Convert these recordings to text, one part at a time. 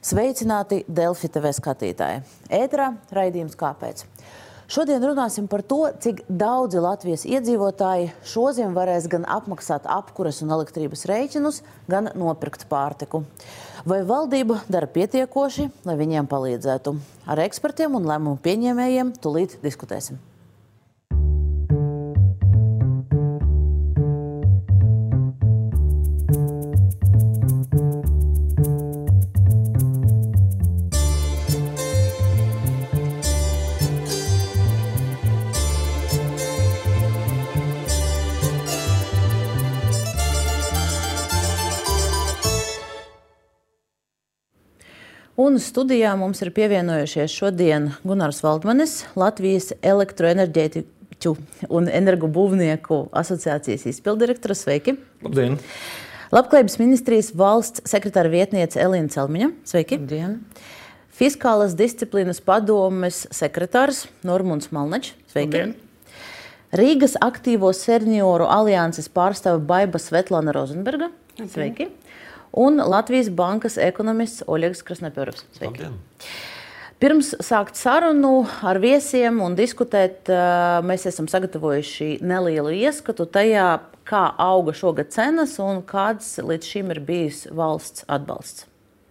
Sveicināti Delfi TV skatītāji! Ēterā raidījums kāpēc? Šodien runāsim par to, cik daudzi Latvijas iedzīvotāji šodien varēs gan apmaksāt apkures un elektrības rēķinus, gan nopirkt pārtiku. Vai valdība dara pietiekoši, lai viņiem palīdzētu? Ar ekspertiem un lēmumu pieņēmējiem tūlīt diskutēsim. Un studijā mums ir pievienojušies šodien Gunārs Valdmanis, Latvijas elektroenerģētiķu un energobūvnieku asociācijas izpildirektors. Sveiki! Labdien! Labklājības ministrijas valsts sekretāra vietniece Elīna Celmiņa. Sveiki! Labdien! Fiskālas disciplīnas padomes sekretārs Normons Malnečs. Sveiki! Labdien. Rīgas aktīvo senioru alianses pārstāve Baiba Svetlana Rozenberga. Sveiki! Un Latvijas bankas ekonomists Oļegs Krasnopjovs. Sveiki! Labdien. Pirms sākt sarunu ar viesiem un diskutēt, mēs esam sagatavojuši nelielu ieskatu tajā, kā auga šogad cenas un kāds līdz šim ir bijis valsts atbalsts.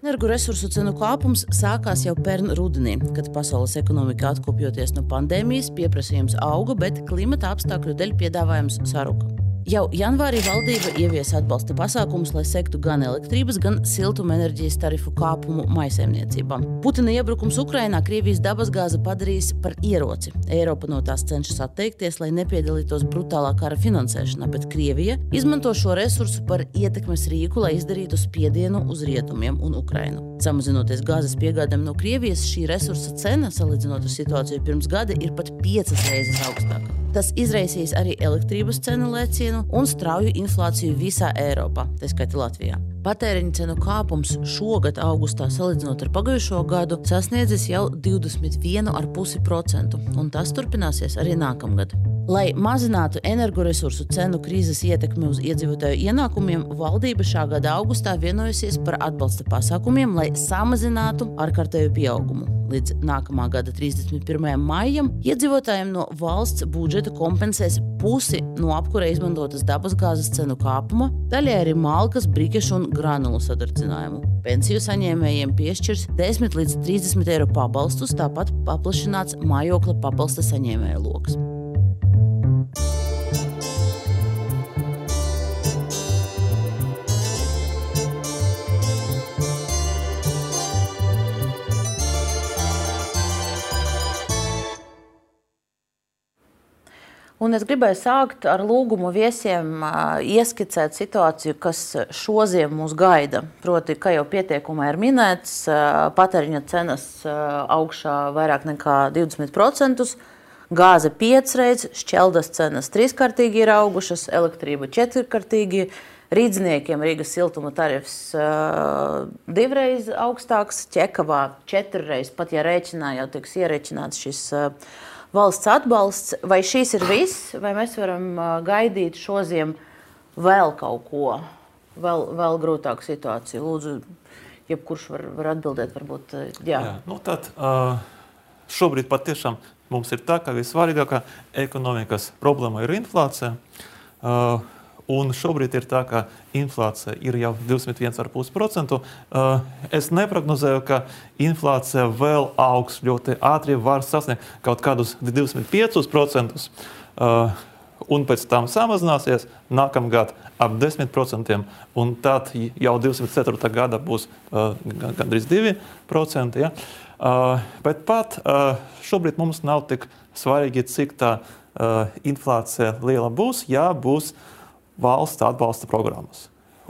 Energoresursu cenu kāpums sākās jau pērn rudenī, kad pasaules ekonomika atkopjoties no pandēmijas, pieprasījums auga, bet klimata apstākļu dēļ piedāvājums saruka. Jau janvārī valdība ieviesa atbalsta pasākumus, lai sektu gan elektrības, gan siltumenerģijas tarifu kāpumu maisaimniecībām. Putina iebrukums Ukrainā Krievijas dabasgāze padarījis par ieroci. Eiropa no tās cenšas atteikties, lai nepiedalītos brutālā kara finansēšanā, bet Krievija izmanto šo resursu par ietekmes rīku, lai izdarītu spiedienu uz rietumiem un Ukrainu. Samazinoties gāzes piegādēm no Krievijas, šī resursa cena, salīdzinot ar situāciju pirms gada, ir pat piecas reizes augstāka. Tas izraisīs arī elektrības cenu lēcienu un strauju inflāciju visā Eiropā, tā skaitā Latvijā. Patēriņa cenu kāpums šogad, augustā, salīdzinot ar pagājušo gadu, sasniedzis jau 21,5%, un tas turpināsies arī nākamgad. Lai mazinātu energoresursu cenu krīzes ietekmi uz iedzīvotāju ienākumiem, valdība šā gada augustā vienojusies par atbalsta pasākumiem, lai samazinātu ārkārtēju pieaugumu. Līdz nākamā gada 31. maijam iedzīvotājiem no valsts budžeta kompensēs pusi no apkurē izmantotas dabasgāzes cenu kāpuma, daļai arī malkas, brikešu un granulu sadardzinājumu. Pensiju saņēmējiem piešķirs 10 līdz 30 eiro pabalstus, tāpat paplašināts mājokļa pabalsta saņēmēju lokus. Un es gribēju sākt ar lūgumu viesiem ieskicēt situāciju, kas šodien mūs gaida. Proti, kā jau pieteikumā ir minēts, patēriņa cenas augšā vairāk nekā 20%, gāze piecreiz, šķeldas cenas trīskārtīgi ir augušas, elektrība četrkārtīgi. Rīdzniekiem Rīgas siltuma tarifs uh, divreiz augstāks, ķekavā četrreiz, pat ja rēķinā jau tiks ierēķināts šis uh, valsts atbalsts. Vai šīs ir viss, vai mēs varam gaidīt šodien vēl kaut ko, vēl, vēl grūtāku situāciju? Lūdzu, jebkurš var, var atbildēt, varbūt jā. Jā, nu tad, šobrīd patiešām mums ir tā, ka vissvarīgākā ekonomikas problēma ir inflācija. Uh, Un šobrīd ir tā, ka inflācija ir jau 21,5%. Uh, es neprognozēju, ka inflācija vēl augs ļoti ātri, var sasniegt kaut kādus 25%. Uh, un pēc tam samazināsies nākamgad ap 10%, un tad jau 24. gada būs uh, gandrīz 2%. Ja? Uh, bet pat uh, šobrīd mums nav tik svarīgi, cik tā uh, inflācija liela būs. Jā, būs valsts atbalsta programmas.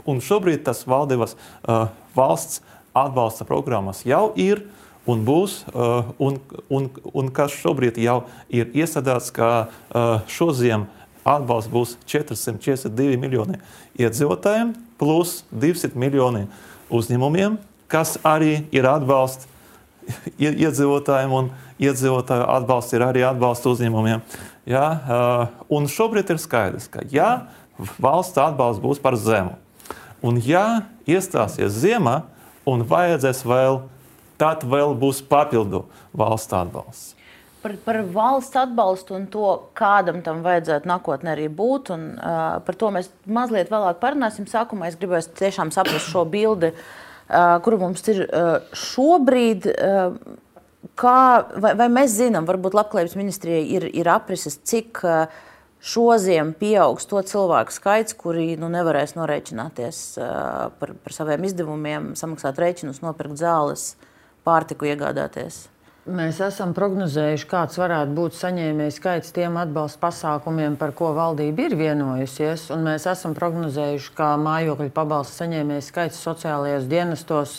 Un šobrīd tas valdības uh, valsts atbalsta programmas jau ir un būs, uh, un, un, un kas šobrīd jau ir iestrādāts, ka uh, šodien atbalsts būs 442 miljoni iedzīvotājiem plus 200 miljoni uzņēmumiem, kas arī ir atbalsts iedzīvotājiem un iedzīvotāju atbalsts ir arī atbalsts uzņēmumiem. Ja, un šobrīd ir skaidrs, ka ja valsts atbalsts būs par zemu. Un ja iestāsies ziema un vajadzēs vēl, tad vēl būs papildu valsts atbalsts. Par, par valsts atbalstu un to, kādam tam vajadzētu nākotnē arī būt. Un, uh, par to mēs mazliet vēlāk parunāsim. Sākumā es gribēju tiešām saprast šo bildi, uh, kuru mums ir uh, šobrīd. Uh, kā, vai, vai mēs zinām, varbūt Labklājības ministrijai ir, ir aprises, cik uh, šoziem pieaugs to cilvēku skaits, kuri nu, nevarēs norēķināties par, par saviem izdevumiem, samaksāt rēķinus, nopirkt zāles, pārtiku iegādāties. Mēs esam prognozējuši, kāds varētu būt saņēmējs skaits tiem atbalsta pasākumiem, par ko valdība ir vienojusies. Mēs esam prognozējuši, ka mājokļu pabalsta saņēmējs skaits sociālajos dienestos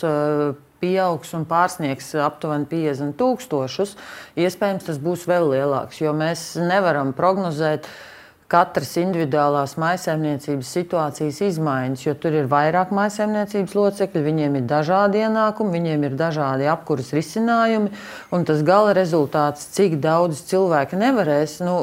pieaugs un pārsniegs aptuveni 50 tūkstošus. Iespējams, tas būs vēl lielāks, jo mēs nevaram prognozēt uh, katras individuālās maisaimniecības situācijas izmaiņas, jo tur ir vairāk maisaimniecības locekļu, viņiem ir dažādi ienākumi, viņiem ir dažādi apkuras risinājumi, un tas gala rezultāts, cik daudz cilvēki nevarēs, nu,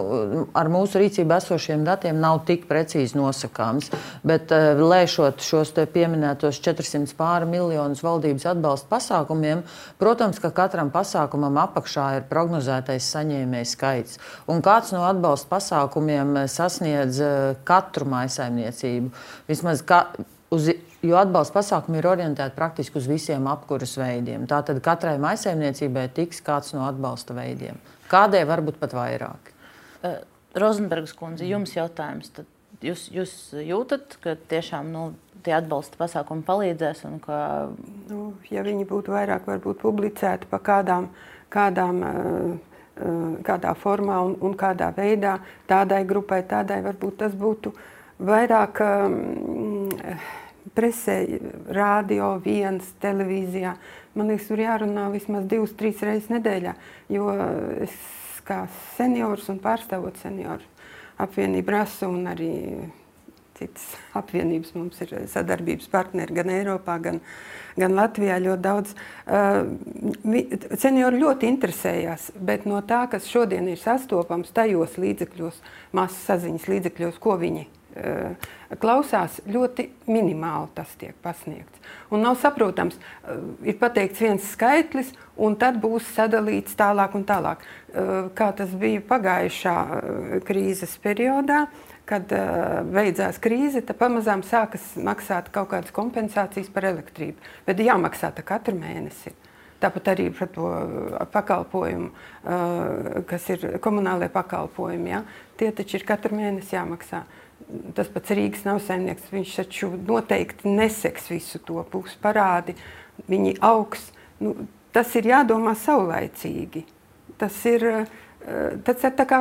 ar mūsu rīcībā esošiem datiem nav tik precīzi nosakāms. Bet eh, lēšot šos pieminētos 400 pāri miljonus valdības atbalsta pasākumiem, protams, ka katram pasākumam apakšā ir prognozētais saņēmējs skaits. Un kāds no atbalsta pasākumiem sasniedz eh, katru maisaimniecību. Vismaz ka, uz, jo atbalsta pasākumi ir orientēti praktiski uz visiem apkuras veidiem. Tātad katrai maisaimniecībai tiks kāds no atbalsta veidiem. Kādai varbūt pat vairāk. Uh, Rozenbergs kundze, jums jautājums. Tad jūs, jūs jūtat, ka tiešām nu, tie atbalsta pasākumi palīdzēs? Ka... Nu, ja viņi būtu vairāk publicēti pa kādām, kādām uh, kādā formā un, un kādā veidā tādai grupai, tādai varbūt tas būtu vairāk um, presē, radio, viens, televīzijā. Man liekas, tur jārunā vismaz divas, trīs reizes nedēļā, jo es kā seniors un pārstāvot senioru apvienību rasu un arī citas apvienības mums ir sadarbības partneri gan Eiropā, gan Eiropā gan Latvijā ļoti daudz. Uh, seniori ļoti interesējās, bet no tā, kas šodien ir sastopams tajos līdzekļos, masas saziņas līdzekļos, ko viņi uh, klausās, ļoti minimāli tas tiek pasniegts. Un nav saprotams, uh, ir pateikts viens skaitlis, un tad būs sadalīts tālāk un tālāk. Kā tas bija pagājušā krīzes periodā, kad uh, beidzās krīze, tad pamazām sākas maksāt kaut kādas kompensācijas par elektrību. Bet jāmaksā katru mēnesi. Tāpat arī par to pakalpojumu, uh, kas ir komunālajie pakalpojumi. Ja? Tie taču ir katru mēnesi jāmaksā. Tas pats Rīgas nav saimnieks. Viņš taču noteikti neseks visu to pusi parādi. Viņi augs. Nu, tas ir jādomā saulaicīgi. Tas ir uh, Tas ir kā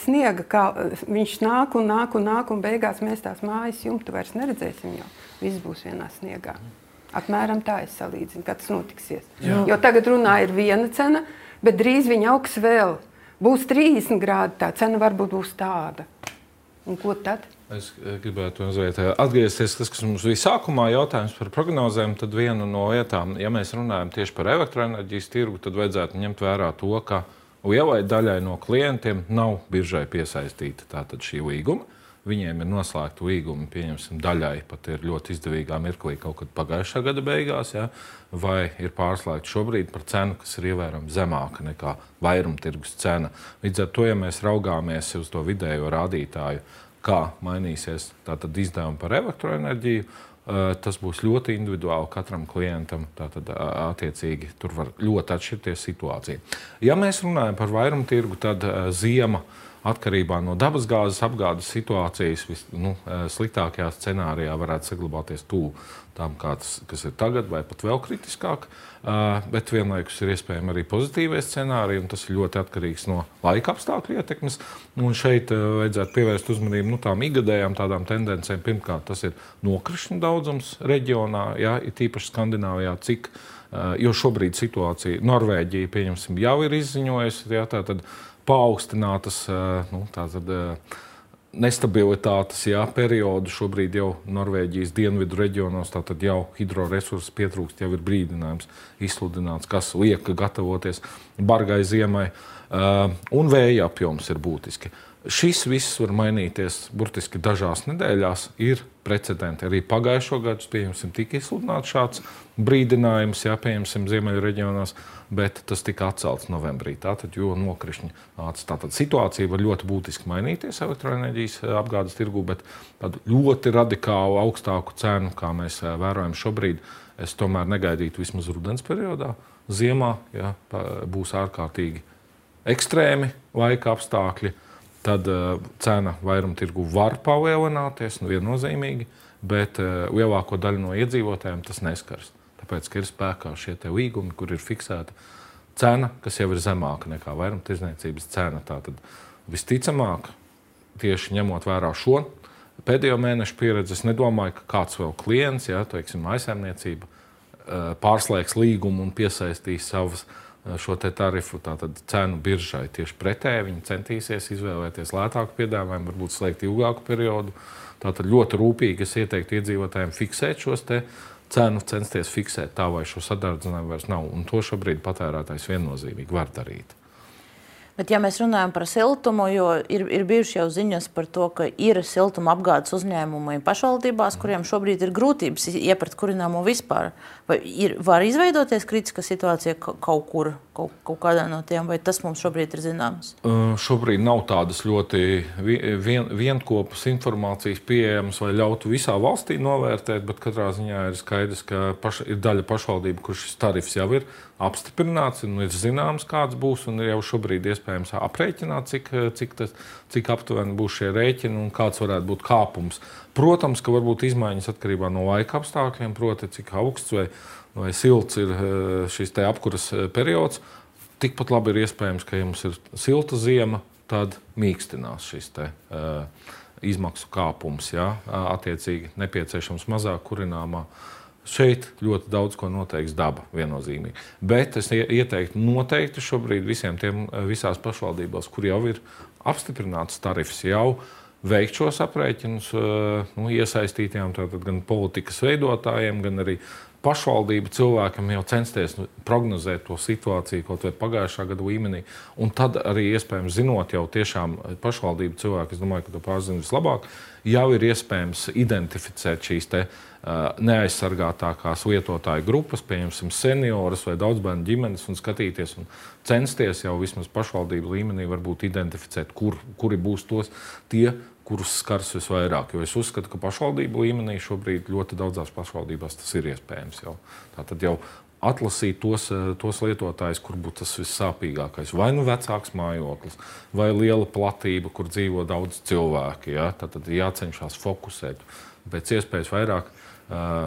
sniega, kā viņš nāk un nāk un nāk, un beigās mēs tās mājas jumtu vairs neredzēsim. Jo viss būs vienā sniegā. Apmēram tā es salīdzinu, kad tas notiksies. Jā. Jo tagad runā ir viena cena, bet drīz viņa augs vēl. Būs 30 grādi, tā cena varbūt būs tāda. Un ko tad? Es gribētu mazliet atgriezties pie tā, kas mums bija sākumā jautājums par prognozēm. Tad viena no lietām, ja mēs runājam tieši par elektroenerģijas tirgu, tad vajadzētu ņemt vērā to, ka lielai daļai no klientiem nav biržai piesaistīta šī līguma. Viņiem ir noslēgta līguma, pieņemsim, daļai pat ir ļoti izdevīgā mirklī kaut kad pagājušā gada beigās, ja, vai ir pārslēgta šobrīd par cenu, kas ir ievērojami zemāka nekā vairumtirgus cena. Līdz ar to, ja mēs raugāmies uz to vidējo rādītāju, kā mainīsies izdevumi par elektroenerģiju, tas būs ļoti individuāli katram klientam. Tātad, attiecīgi, tur var ļoti atšķirties situācija. Ja mēs runājam par vairumtirgu, tad ziema atkarībā no dabasgāzes apgādes situācijas vis, nu, sliktākajā scenārijā varētu saglabāties tuvu tam, tas, kas ir tagad, vai pat vēl kritiskāk. Uh, bet vienlaikus ir iespējami arī pozitīvie scenāriji, un tas ir ļoti atkarīgs no laika apstākļu ietekmes. Un šeit vajadzētu pievērst uzmanību nu, tām ikgadējām tādām tendencēm. Pirmkārt, tas ir nokrišņu daudzums reģionā, ja, ir tīpaši Skandināvijā, cik. Jo šobrīd situācija Norvēģija pieņemsim, jau ir izziņojusi, ja, tā tad paaugstinātas nu, tā tad, nestabilitātes jā, periodu. Šobrīd jau Norvēģijas dienvidu reģionos tātad jau hidroresursu pietrūkst, jau ir brīdinājums izsludināts, kas liek gatavoties bargai ziemai. Un vēja apjoms ir būtiski. Šis viss var mainīties burtiski dažās nedēļās. Ir precedenti. Arī pagājušo gadu pieņemsim, tika izsludināts šāds brīdinājums, ja pieņemsim ziemeļu reģionos, bet tas tika atcelts novembrī. Tātad, jo nokrišņi nāca. Tātad situācija var ļoti būtiski mainīties elektroenerģijas apgādes tirgu, bet tādu ļoti radikālu augstāku cenu, kā mēs vērojam šobrīd, es tomēr negaidītu vismaz rudens periodā. Ziemā ja, būs ārkārtīgi ekstrēmi laika apstākļi tad uh, cena vairumtirgu var palielināties, nu, viennozīmīgi, bet uh, lielāko daļu no iedzīvotājiem tas neskars. Tāpēc, ka ir spēkā šie līgumi, kur ir fiksēta cena, kas jau ir zemāka nekā vairumtirdzniecības cena. Tātad visticamāk, tieši ņemot vērā šo pēdējo mēnešu pieredzi, es nedomāju, ka kāds vēl klients, ja, teiksim, aizsēmniecība, uh, pārslēgs līgumu un piesaistīs savas šo tarifu cenu biržai. Tieši pretēji viņi centīsies izvēlēties lētāku piedāvājumu, varbūt slēgt ilgāku periodu. Tātad ļoti rūpīgi es ieteiktu iedzīvotājiem fiksēt šos cenu, censties fiksēt tā, vai šo sadardzinājumu vairs nav. Un to šobrīd patērētājs viennozīmīgi var darīt. Bet, ja mēs runājam par siltumu, jo ir, ir bijušas jau ziņas par to, ka ir siltuma apgādes uzņēmumi pašvaldībās, kuriem šobrīd ir grūtības iepirkt kurināmo vispār. Vai ir, var izveidoties kritiska situācija kaut kur, kaut, kaut kādā no tiem, vai tas mums šobrīd ir zināms? Šobrīd nav tādas ļoti vien, vienkopas informācijas pieejamas, vai ļautu visā valstī novērtēt, bet katrā ziņā ir skaidrs, ka paš, ir daļa pašvaldību, kur šis tarifs jau ir apstiprināts, un ir zināms, kāds būs. Un ir jau šobrīd iespējams aprēķināt, cik, cik, tas, cik aptuveni būs šie rēķini un kāds varētu būt kāpums. Protams, ka var būt izmaiņas atkarībā no laika apstākļiem, proti, cik augsts vai, vai silts ir eh, šis apkuras eh, periods. Tikpat labi ir iespējams, ka, ja mums ir silta zima, tad mīkstinās šis te, uh, izmaksu kāpums. Ja? Attiecīgi nepieciešams mazāk kurināmā Šeit ļoti daudz ko noteiks daba viennozīmīgi. Bet es ieteiktu noteikti šobrīd visiem tiem visās pašvaldībās, kur jau ir apstiprināts tarifs, jau veikt šos aprēķinus nu, iesaistītiem, gan politikas veidotājiem, gan arī pašvaldību cilvēkam jau censties nu, prognozēt to situāciju kaut vai pagājušā gada līmenī. Un tad arī iespējams zinot jau tiešām pašvaldību cilvēku, es domāju, ka to pārzina vislabāk, jau ir iespējams identificēt šīs te, uh, neaizsargātākās lietotāju grupas, pieņemsim, seniorus vai daudzbērnu ģimenes, un skatīties un censties jau vismaz pašvaldību līmenī varbūt identificēt, kur, kuri būs tos tie, kurus skars visvairāk. Jo es uzskatu, ka pašvaldību līmenī šobrīd ļoti daudzās pašvaldībās tas ir iespējams. Jau. Tātad jau atlasīt tos, tos lietotājus, kur būtu tas vissāpīgākais. Vai nu vecāks mājoklis, vai liela platība, kur dzīvo daudz cilvēku. Ja? Tad jācenšas fokusēt pēc iespējas vairāk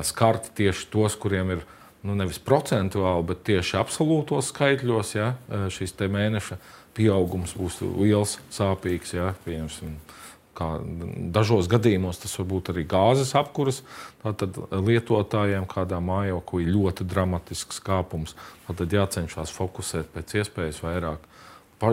skarti tieši tos, kuriem ir nu, nevis procentuāli, bet tieši absolūtos skaitļos. Ja, šis mēneša pieaugums būs liels, sāpīgs. Ja, pieņemsim, dažos gadījumos tas var būt arī gāzes apkuras lietotājiem, kādā mājoklī ļoti dramatisks kāpums. Tad jācenšas fokusēt pēc iespējas vairāk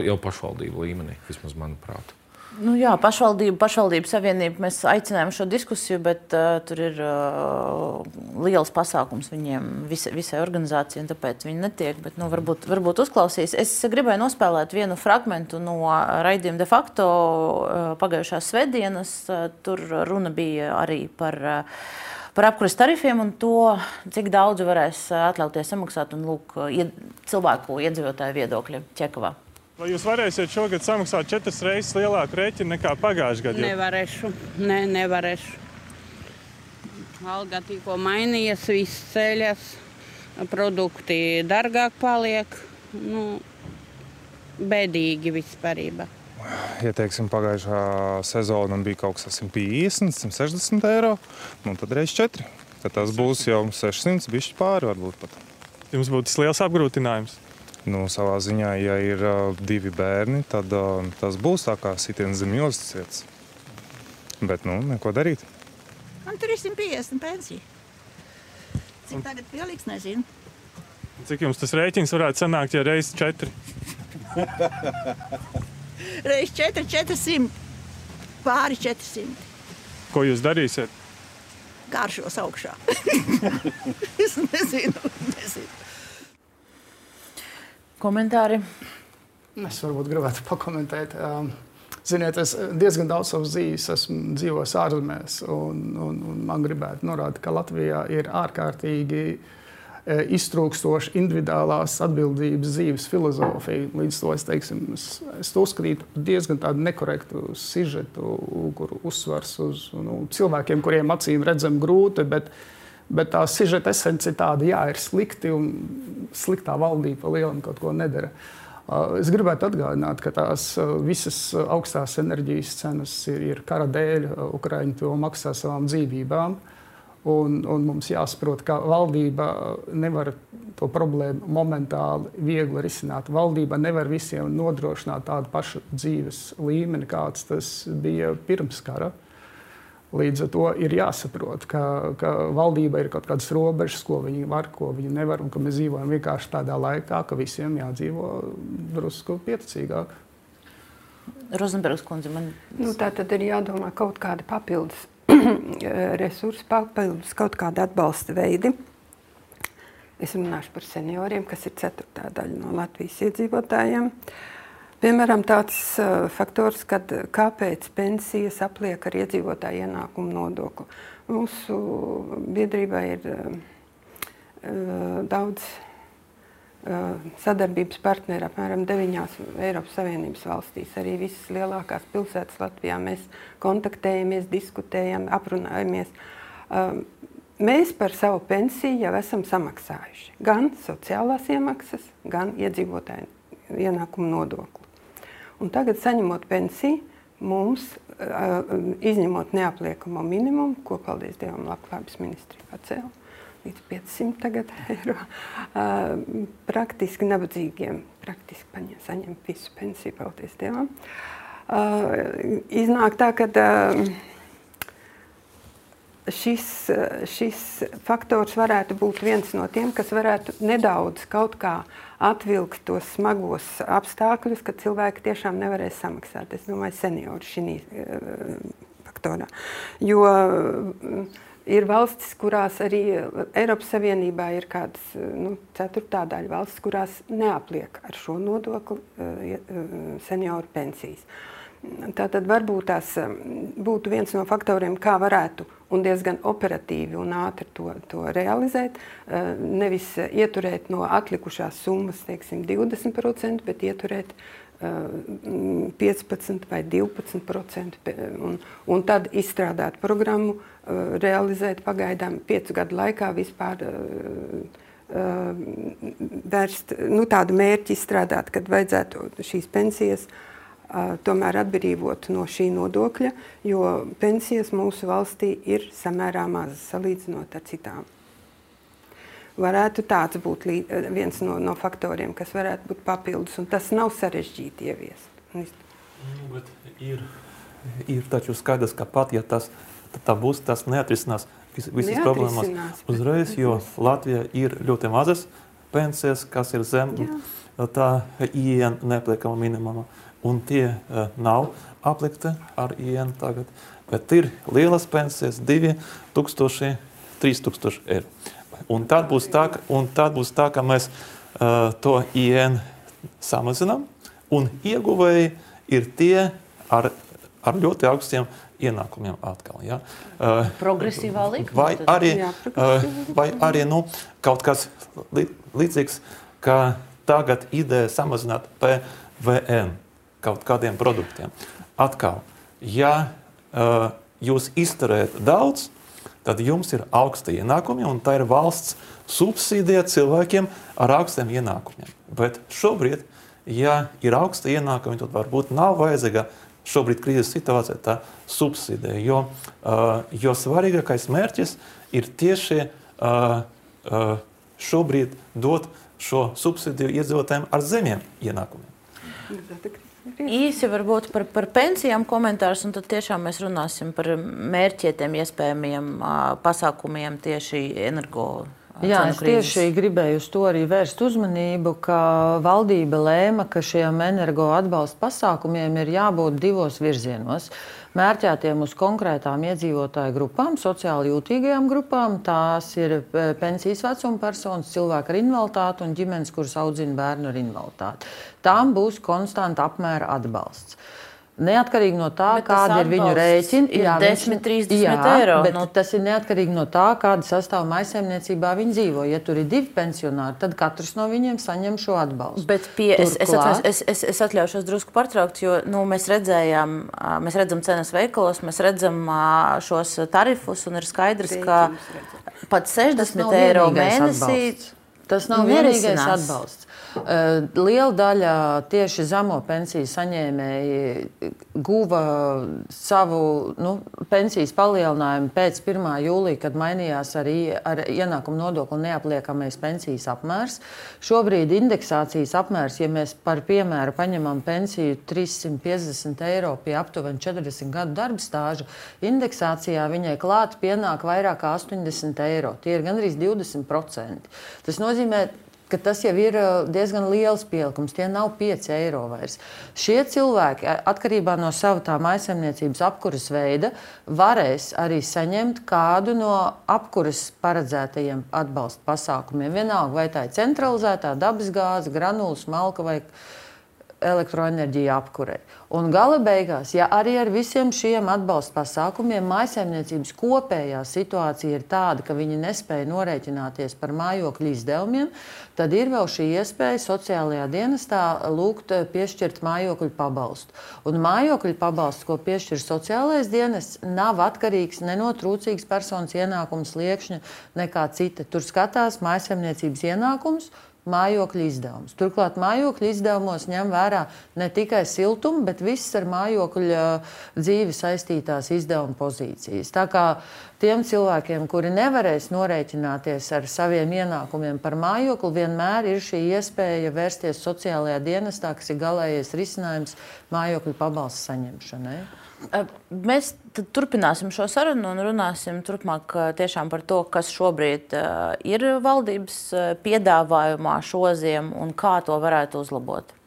jau pašvaldību līmenī, vismaz manuprāt. Nu, jā, pašvaldība, pašvaldību savienība. Mēs aicinājām šo diskusiju, bet uh, tur ir uh, liels pasākums viņiem, visa, visai organizācijai, tāpēc viņi netiek. Bet, nu, varbūt, varbūt uzklausīs. Es gribēju nospēlēt vienu fragment no raidījuma de facto uh, pagājušās svētdienas. Uh, tur runa bija arī par. Uh, par apkurses tarifiem un to, cik daudz varēs uh, atļauties samaksāt un lūk, ied, cilvēku iedzīvotāju viedokļi Čekavā. Vai jūs varēsiet šogad samaksāt četras reizes lielāku rēķinu nekā pagājušajā gadā? Nevarēšu. Ne, nevarēšu. Alga tikko mainījies, viss ceļas, produkti dārgāk paliek. Nu, bēdīgi vispār. Ja teiksim, pagājušā sezona bija kaut kas 150, 160 eiro, nu, tad reizes 4. Tad tas būs jau 600, bišķi pāri varbūt pat. Jums būtu tas liels apgrūtinājums. Nu, savā ziņā, ja ir uh, divi bērni, tad uh, tas būs tā kā sitiens zem jostas vietas. Bet, nu, neko darīt. Man 350 pensija. Cik tagad pieliks, nezinu. Cik jums tas rēķins varētu sanākt, ja reizes četri? reizes četri, 400. Pāri 400. Ko jūs darīsiet? Garšos augšā. es nezinu, nezinu. Komentāri? Es varbūt gribētu pakomentēt. Ziniet, es diezgan daudz savas dzīves esmu dzīvojis ārzemēs, un, un, un man gribētu norādīt, ka Latvijā ir ārkārtīgi e, iztrūkstoša individuālās atbildības dzīves filozofija. Līdz to es, teiksim, es, es to uzskatītu par diezgan nekorektu sižetu, kur uzsvars uz nu, cilvēkiem, kuriem acīm redzam grūti. Bet, Bet tā sižeta esence ir tāda, jā, ir slikti un sliktā valdība lielam kaut ko nedara. Uh, Es gribētu atgādināt, ka tās visas augstās enerģijas cenas ir, ir kara dēļ. Ukraiņi to maksā savām dzīvībām. Un, un mums jāsaprot, ka valdība nevar to problēmu momentāli viegli risināt. Valdība nevar visiem nodrošināt tādu pašu dzīves līmeni, kāds tas bija pirms kara. Uh, Līdz ar to ir jāsaprot, ka, ka valdība ir kaut kādas robežas, ko viņi var, ko viņi nevar, un ka mēs dzīvojam vienkārši tādā laikā, ka visiem jādzīvo drusku pieticīgāk. Rozenbergs kundze, man nu, tā tad ir jādomā kaut kāda papildus resursi, papildus kaut kāda atbalsta veidi. Es runāšu par senioriem, kas ir ceturtā daļa no Latvijas iedzīvotājiem. Uh, Piemēram, tāds uh, faktors, kad kāpēc pensijas apliek ar iedzīvotāju ienākumu nodokli. Mūsu biedrībā ir uh, daudz uh, sadarbības partneri, apmēram deviņās Eiropas Savienības valstīs. Arī visas lielākās pilsētas Latvijā mēs kontaktējamies, diskutējam, aprunājamies. Mēs par savu pensiju jau esam samaksājuši gan sociālās iemaksas, gan iedzīvotāju ienākumu nodokli. Un tagad, saņemot pensiju, mums, izņemot neapliekamo minimumu, ko, paldies Dievam, Labklājības ministrija pacēla līdz 500 tagad, eiro, praktiski nabadzīgiem praktiski paņem, saņem visu pensiju, paldies Dievam. Iznāk tā, ka šis, šis faktors varētu būt viens no tiem, kas varētu nedaudz kaut kā atvilkt tos smagos apstākļus, kad cilvēki tiešām nevarēs samaksāt. Es domāju, seniori šī uh, faktorā. Jo uh, ir valstis, kurās arī Eiropas Savienībā ir kādas nu, ceturtā daļa valstis, kurās neapliek ar šo nodokli uh, senioru pensijas. Tātad varbūt tas būtu viens no faktoriem, kā varētu un diezgan operatīvi un ātri to, to realizēt. Eh, nevis ieturēt no atlikušās summas teiksim, 20%, bet ieturēt 15 eh, vai 12%, un, un tad izstrādāt programmu, eh, realizēt pagaidām piecu gadu laikā vispār vērst nu, tādu mērķi izstrādāt, kad vajadzētu šīs pensijas uh, tomēr atbrīvot no šī nodokļa, jo pensijas mūsu valstī ir samērā mazas salīdzinot ar citām. Varētu tāds būt viens no, no faktoriem, kas varētu būt papildus, un tas nav sarežģīti ieviest. Nu, ir, ir taču skaidrs, ka pat ja tas tā būs, tas neatrisinās vis, visas problēmas uzreiz, jo Latvija ir ļoti mazas pensijas, kas ir zem Jā. tā IN nepliekama minimuma. Uh, un tie uh, nav aplikti ar ienu tagad, bet ir lielas pensijas, 2000, 3000 eiro. Un tad būs tā, ka, tad būs tā ka mēs uh, to ienu samazinām, un ieguvēji ir tie ar, ar ļoti augstiem ienākumiem atkal. Ja? Uh, Progresīvā likme. Vai arī, jā, uh, vai arī nu, kaut kas līdzīgs, ka tagad ideja samazināt PVN kaut kādiem produktiem. Atkal, ja uh, jūs izturējat daudz, tad jums ir augsti ienākumi, un tā ir valsts subsīdija cilvēkiem ar augstiem ienākumiem. Bet šobrīd, ja ir augsti ienākumi, tad varbūt nav vajadzīga šobrīd krīzes situācijā tā subsīdija, jo, uh, jo svarīgākais mērķis ir tieši uh, uh, šobrīd dot šo subsīdiju iedzīvotājiem ar zemiem ienākumiem. Īsi varbūt par, par pensijām komentārs, un tad tiešām mēs runāsim par mērķietiem, iespējamiem pasākumiem tieši energo. Jā, es tieši gribēju uz to arī vērst uzmanību, ka valdība lēma, ka šiem energo atbalsta pasākumiem ir jābūt divos virzienos. Mērķētiem uz konkrētām iedzīvotāju grupām, sociāli jūtīgajām grupām. Tās ir e, pensijas vecuma personas, cilvēki ar invaliditāti un ģimenes, kuras audzina bērnu ar invaliditāti. Tām būs konstanta apmēra atbalsts. Neatkarīgi no tā, Bet kāda ir viņu rēķina, ir 10, 30 eiro, Bet nu- tas ir neatkarīgi no tā, kāda sastāvā maisaimniecībā viņi dzīvo. Ja tur ir divi pensionāri, tad katrs no viņiem saņem šo atbalstu. Bet pie, es, es, atvainojos, es, es, es atļaušos drusku pārtraukt, jo nu, mēs redzējām, mēs redzam cenas veikalos, mēs redzam šos tarifus, un ir skaidrs, ka pat 60 nav eiro mēnesī atbalsts. Tas nav vienīgais nerisinās. atbalsts. Eh, Liela daļa tieši zemo pensiju saņēmēji guva savu nu, pensijas palielinājumu pēc 1. jūlija, kad mainījās arī ar ienākumu nodokli neapliekamais pensijas apmērs. Šobrīd indeksācijas apmērs, ja mēs par piemēru paņemam pensiju 350 eiro pie aptuveni 40 gadu darba stāža, indeksācijā viņai klāt pienāk vairāk kā 80 eiro. Tie ir gandrīz 20%. Tas nozīmē, ka tas jau ir uh, diezgan liels pielikums. Tie nav 5 eiro vairs. Šie cilvēki, atkarībā no sava maisaimniecības apkuras veida, varēs arī saņemt kādu no apkuras paredzētajiem atbalsta pasākumiem. Vienalga, vai tā ir centralizētā dabasgāze, granulas, malka vai elektroenerģija apkurei. Un gala beigās, ja arī ar visiem šiem atbalsta pasākumiem maisaimniecības kopējā situācija ir tāda, ka viņi nespēja norēķināties par mājokļu izdevumiem, tad ir vēl šī iespēja sociālajā dienestā lūgt eh, piešķirt mājokļu pabalstu. Un mājokļu pabalsts, ko piešķir sociālais dienests, nav atkarīgs ne no trūcīgas personas ienākuma sliekšņa, nekā cita. Tur skatās maisaimniecības ienākums mājokļu izdevumus. Turklāt mājokļu izdevumos ņem vērā ne tikai siltumu, bet visas ar mājokļu uh, dzīvi saistītās izdevuma pozīcijas. Tā kā tiem cilvēkiem, kuri nevarēs norēķināties ar saviem ienākumiem par mājokli, vienmēr ir šī iespēja vērsties sociālajā dienestā, kas ir galējais risinājums mājokļu pabalstu saņemšanai. Mēs tad turpināsim šo sarunu un runāsim turpmāk tiešām par to, kas šobrīd ā, ir valdības ā, piedāvājumā šoziem un kā to varētu uzlabot.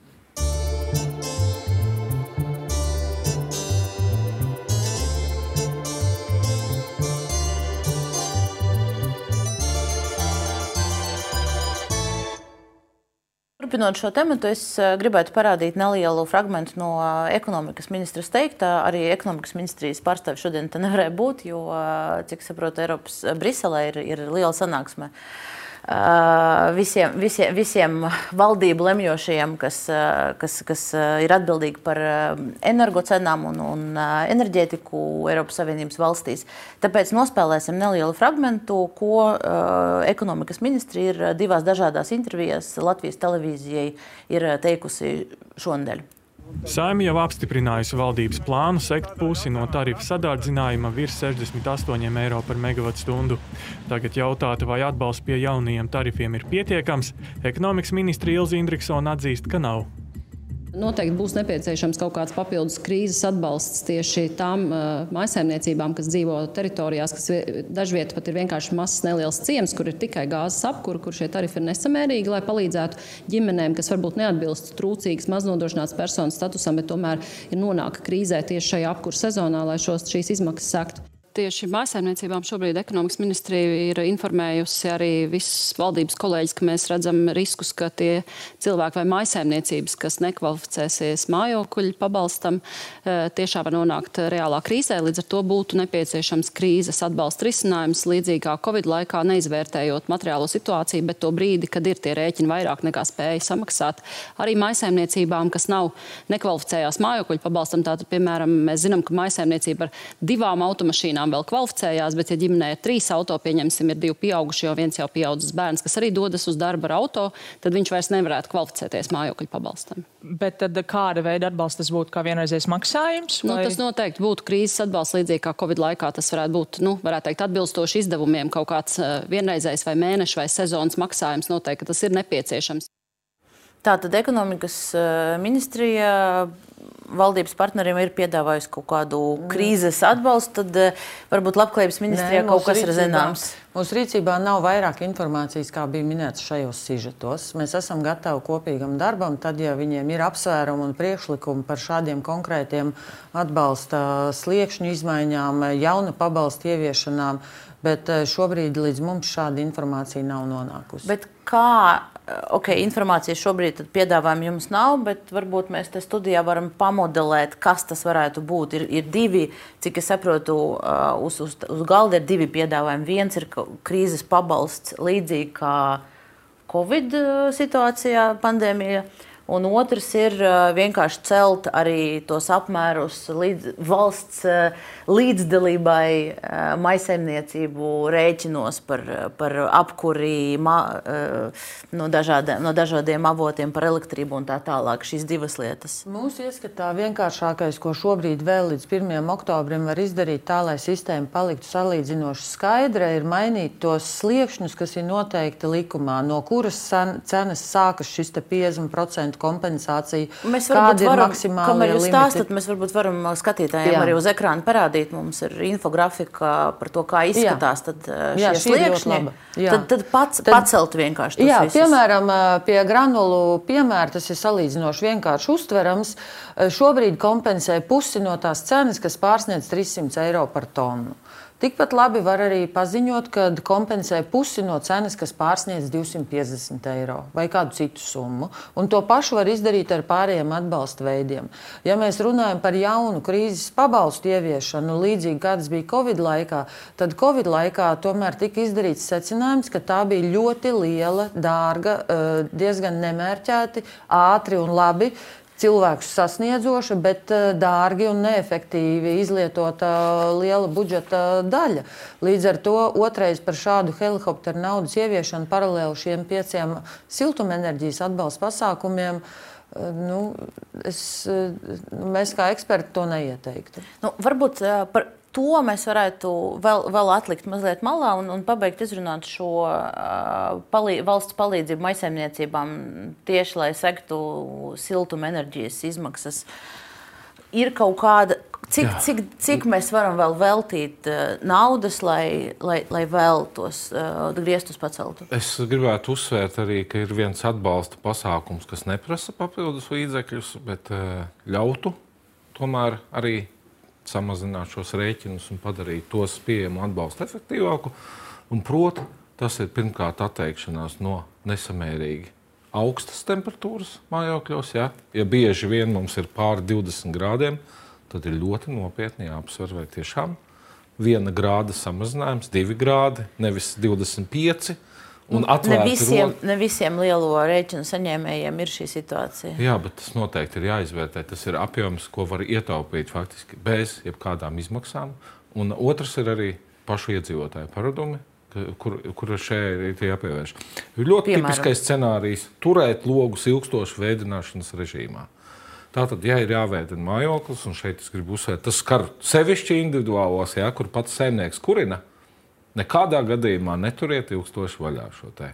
Turpinot šo tēmu, es eh, gribētu parādīt nelielu fragment no eh, ekonomikas ministras teiktā. Arī ekonomikas ministrijas pārstāvja šodien nevarēja būt, jo, eh, cik saprotu, Eiropas Briselē ir, ir liela sanāksme. Uh, visiem, visiem, visiem valdību lemjošajiem, kas, kas, kas ir atbildīgi par energocenām un, un enerģētiku Eiropas Savienības valstīs. Tāpēc nospēlēsim nelielu fragment, ko ekonomikas ministri ir divās dažādās intervijās Latvijas televīzijai ir teikusi šonadēļ. Saima jau apstiprinājusi valdības plānu sekt pusi no tarifu sadārdzinājuma virs 68 eiro par megawattstundu. Tagad jautāta, vai atbalsts pie jaunajiem tarifiem ir pietiekams, ekonomikas ministra Ilza Indriksona atzīst, ka nav. Noteikti būs nepieciešams kaut kāds papildus krīzes atbalsts tieši tām uh, maisaimniecībām, kas dzīvo teritorijās, kas vie- dažviet pat ir vienkārši mazs neliels ciems, kur ir tikai gāzes apkūra, kur šie tarifi ir nesamērīgi, lai palīdzētu ģimenēm, kas varbūt neatbilst trūcīgas maznodrošinātas personas statusam, bet tomēr ir nonāka krīzē tieši šajā apkūra sezonā, lai šos, šīs izmaksas sektu. Tieši mājsaimniecībām šobrīd ekonomikas ministrija ir informējusi arī visus valdības kolēģis, ka mēs redzam riskus, ka tie cilvēki vai mājsaimniecības, kas nekvalificēsies mājokļu pabalstam, eh, tiešām var nonākt reālā krīzē. Līdz ar to būtu nepieciešams krīzes atbalsta risinājums, līdzīgi kā Covid laikā, neizvērtējot materiālo situāciju, bet to brīdi, kad ir tie rēķini vairāk nekā spēja samaksāt. Arī mājsaimniecībām, kas nav nekvalificējās mājokļu pabalstam, tātad, piemēram, mēs zinām, ka mājsaimniecība ar divām automašīnām vēl kvalificējās, bet, ja ģimenē ir trīs auto, pieņemsim, ir divi pieaugušie, jo viens jau pieaudzis bērns, kas arī dodas uz darbu ar auto, tad viņš vairs nevarētu kvalificēties mājokļu pabalstam. Bet tad kāda veida atbalsts tas būtu kā vienreizējs maksājums? Nu, tas noteikti būtu krīzes atbalsts, līdzīgi kā Covid laikā. Tas varētu būt, nu, varētu teikt, atbilstoši izdevumiem, kaut kāds uh, vienreizējs vai mēneša vai sezonas maksājums. Noteikti tas ir nepieciešams. Tātad ekonomikas eh, ministrija valdības partneriem ir piedāvājusi kaut kādu krīzes atbalstu, tad eh, varbūt labklājības ministrijā Nē, kaut kas ir rīcībā- zināms. Mūsu rīcībā nav vairāk informācijas, kā bija minēts šajos sižetos. Mēs esam gatavi kopīgam darbam, tad, ja viņiem ir apsvērumi un priekšlikumi par šādiem konkrētiem atbalsta sliekšņu izmaiņām, jauna pabalsta ieviešanām, bet eh, šobrīd līdz mums šāda informācija nav nonākusi. Bet kā ok, informācijas šobrīd piedāvājuma jums nav, bet varbūt mēs te studijā varam pamodelēt, kas tas varētu būt. Ir, ir divi, cik es saprotu, uz, uz, uz galda ir divi piedāvājumi. Viens ir krīzes pabalsts līdzīgi kā Covid situācijā, pandēmijā. Un otrs ir vienkārši celt arī tos apmērus līdz, valsts līdzdalībai maisaimniecību rēķinos par, par apkuri ma, no, dažādiem, no dažādiem avotiem, par elektrību un tā tālāk. Šīs divas lietas. Mūsu ieskatā vienkāršākais, ko šobrīd vēl līdz 1. oktobrim var izdarīt, tā lai sistēma paliktu salīdzinoši skaidra, ir mainīt tos sliekšņus, kas ir noteikti likumā, no kuras cenas sākas šis 50% kompensāciju. Mēs varbūt varam, kamēr jūs stāstat, mēs varbūt varam skatītājiem Jā. arī uz ekrāna parādīt. Mums ir infografika par to, kā izskatās tad, Jā, šie sliekšņi. Tad, tad pats, tad, pacelt vienkārši. Jā, visus. piemēram, pie granulu piemēra tas ir salīdzinoši vienkārši uztverams. Šobrīd kompensē pusi no tās cenas, kas pārsniedz 300 eiro par tonu. Tikpat labi var arī paziņot, ka kompensē pusi no cenas, kas pārsniedz 250 eiro vai kādu citu summu. Un to pašu var izdarīt ar pārējiem atbalsta veidiem. Ja mēs runājam par jaunu krīzes pabalstu ieviešanu, līdzīgi kā tas bija Covid laikā, tad Covid laikā tomēr tika izdarīts secinājums, ka tā bija ļoti liela, dārga, eh, diezgan nemērķēti, ātri un labi cilvēkus sasniedzoša, bet eh, dārgi un neefektīvi izlietota liela budžeta daļa. Līdz ar to otrais par šādu helikopteru naudas ieviešanu paralēli šiem pieciem siltumenerģijas atbalsta pasākumiem. Eh, nu, es, eh, mēs kā eksperti to neieteiktu. Nu, varbūt par to mēs varētu vēl, vēl atlikt mazliet malā un, un pabeigt izrunāt šo uh, palī, valsts palīdzību maisaimniecībām tieši, lai sektu siltumenerģijas izmaksas. Ir kaut kāda, cik, Jā. cik, cik mēs varam vēl veltīt uh, naudas, lai, lai, lai vēl tos uh, griestus paceltu? Es gribētu uzsvērt arī, ka ir viens atbalsta pasākums, kas neprasa papildus līdzekļus, bet uh, ļautu tomēr arī samazināt šos rēķinus un padarīt tos pieejamu atbalstu efektīvāku. Un, proti, tas ir pirmkārt atteikšanās no nesamērīgi augstas temperatūras mājokļos. Ja, ja bieži vien mums ir pāri 20 grādiem, tad ir ļoti nopietni jāapsver, vai tiešām viena grāda samazinājums, divi grādi, nevis 25 Un ne visiem, ro... ne visiem lielo rēķinu saņēmējiem ir šī situācija. Jā, bet tas noteikti ir jāizvērtē. Tas ir apjoms, ko var ietaupīt faktiski bez jebkādām izmaksām. Un otrs ir arī pašu iedzīvotāju paradumi, kur, kur šeit ir jāpievērš. Ir ļoti Piemēram. tipiskais scenārijs - turēt logus ilgstošu veidināšanas režīmā. Tātad, ja ir jāveidina mājoklis, un šeit es gribu uzsvērt, tas skar sevišķi individuālos, ja, kur pats saimnieks kurina Nekādā gadījumā neturiet ilgstoši vaļā šo te.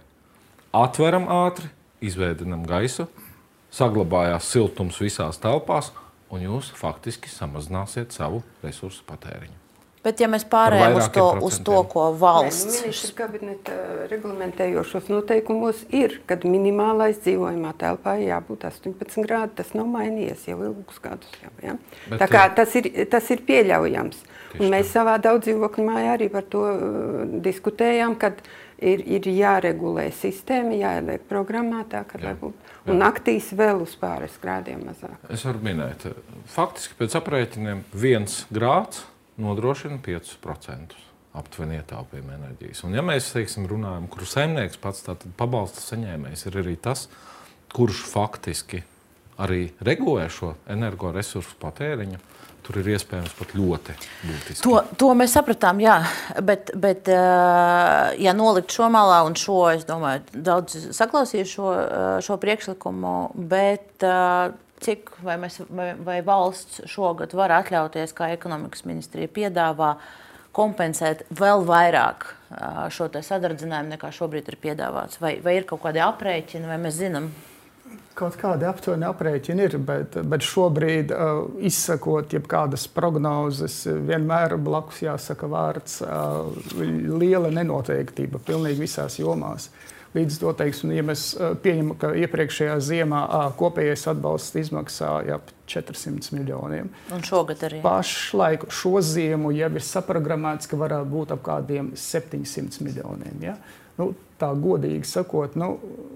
Atveram ātri, izveidinam gaisu, saglabājās siltums visās telpās, un jūs faktiski samazināsiet savu resursu patēriņu. Bet, ja mēs pārējām uz to, uz to, ko valsts Nē, nu, ministra kabineta reglamentējošos noteikumos ir, kad minimālais dzīvojamā telpā jābūt 18 grādi. Tas nav mainījies jau ilgus gadus. Jau, ja? Bet, Tā kā tas ir, tas ir pieļaujams. Un mēs savā daudzdzīvokļu mājā arī par to uh, diskutējām, kad ir, ir jāregulē sistēma, jāieliek programmā tā, ka Jā. būtu. Un naktīs vēl uz pāris grādiem mazāk. Es varu minēt, faktiski pēc aprēķiniem viens grāds nodrošina 5% aptuveni ietaupījumu enerģijas. Un, ja mēs teiksim, runājam, kurš saimnieks pats pabalsta saņēmējs ir arī tas, kurš faktiski arī regulē šo energoresursu patēriņu, tur ir iespējams pat ļoti būtiski. To, to mēs sapratām, jā, bet, bet ja nolikt šo malā un šo, es domāju, daudz saklausīju šo, šo priekšlikumu, bet cik vai, mēs, vai, vai valsts šogad var atļauties, kā ekonomikas ministrija piedāvā, kompensēt vēl vairāk šo sadardzinājumu nekā šobrīd ir piedāvāts? Vai, vai ir kaut kādi aprēķini, vai mēs zinām? Kaut kādi aptuveni aprēķini ir, bet, bet šobrīd, uh, izsakot jebkādas prognozes, vienmēr blakus jāsaka vārds uh, liela nenoteiktība pilnīgi visās jomās. Uh, Līdz to teiksim, ja mēs pieņemam, ka iepriekšējā ziemā kopējais atbalsts izmaksāja ap 400 miljoniem. Un šogad arī. Pašlaik šo ziemu jau ir saprogrammēts, ka varētu būt ap kādiem 700 miljoniem. Ja? Nu, tā godīgi sakot, nu,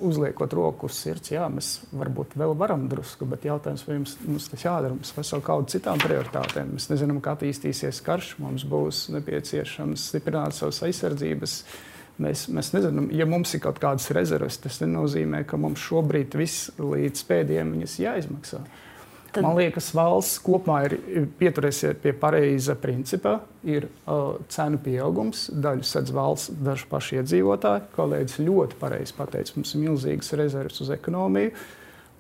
uzliekot roku uz sirds, jā, mēs varbūt vēl varam drusku, bet jautājums, vai mums, mums tas jādara, mums vesel kaut citām prioritātēm. Mēs nezinām, kā attīstīsies karš, mums būs nepieciešams stiprināt savas aizsardzības. Mēs, mēs nezinām, ja mums ir kaut kādas rezerves, tas nenozīmē, ka mums šobrīd viss līdz pēdējiem viņas jāizmaksā. Tad... Man liekas, valsts kopumā ir pieturēsies pie pareiza principa. Ir uh, cenu pieaugums, daļu sedz valsts, daži paši iedzīvotāji. Kolēģis ļoti pareizi pateica, mums ir milzīgas rezerves uz ekonomiju.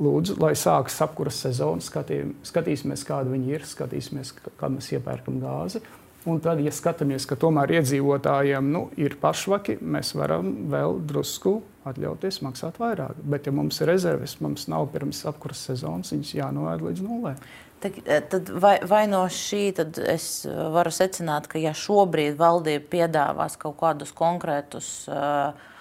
Lūdzu, lai sākas apkuras sezona, skatī, skatīsimies, kāda viņi ir, skatīsimies, kā mēs iepērkam gāzi. Uh, Un tad, ja skatāmies, ka tomēr iedzīvotājiem nu, ir pašvaki, mēs varam vēl drusku atļauties maksāt vairāk. Bet, ja mums ir rezerves, mums nav pirms apkurses sezonas, viņas jānovērt līdz nulē. Eh, tad vai, vai no šī es varu secināt, ka ja šobrīd valdība piedāvās kaut kādus konkrētus, eh,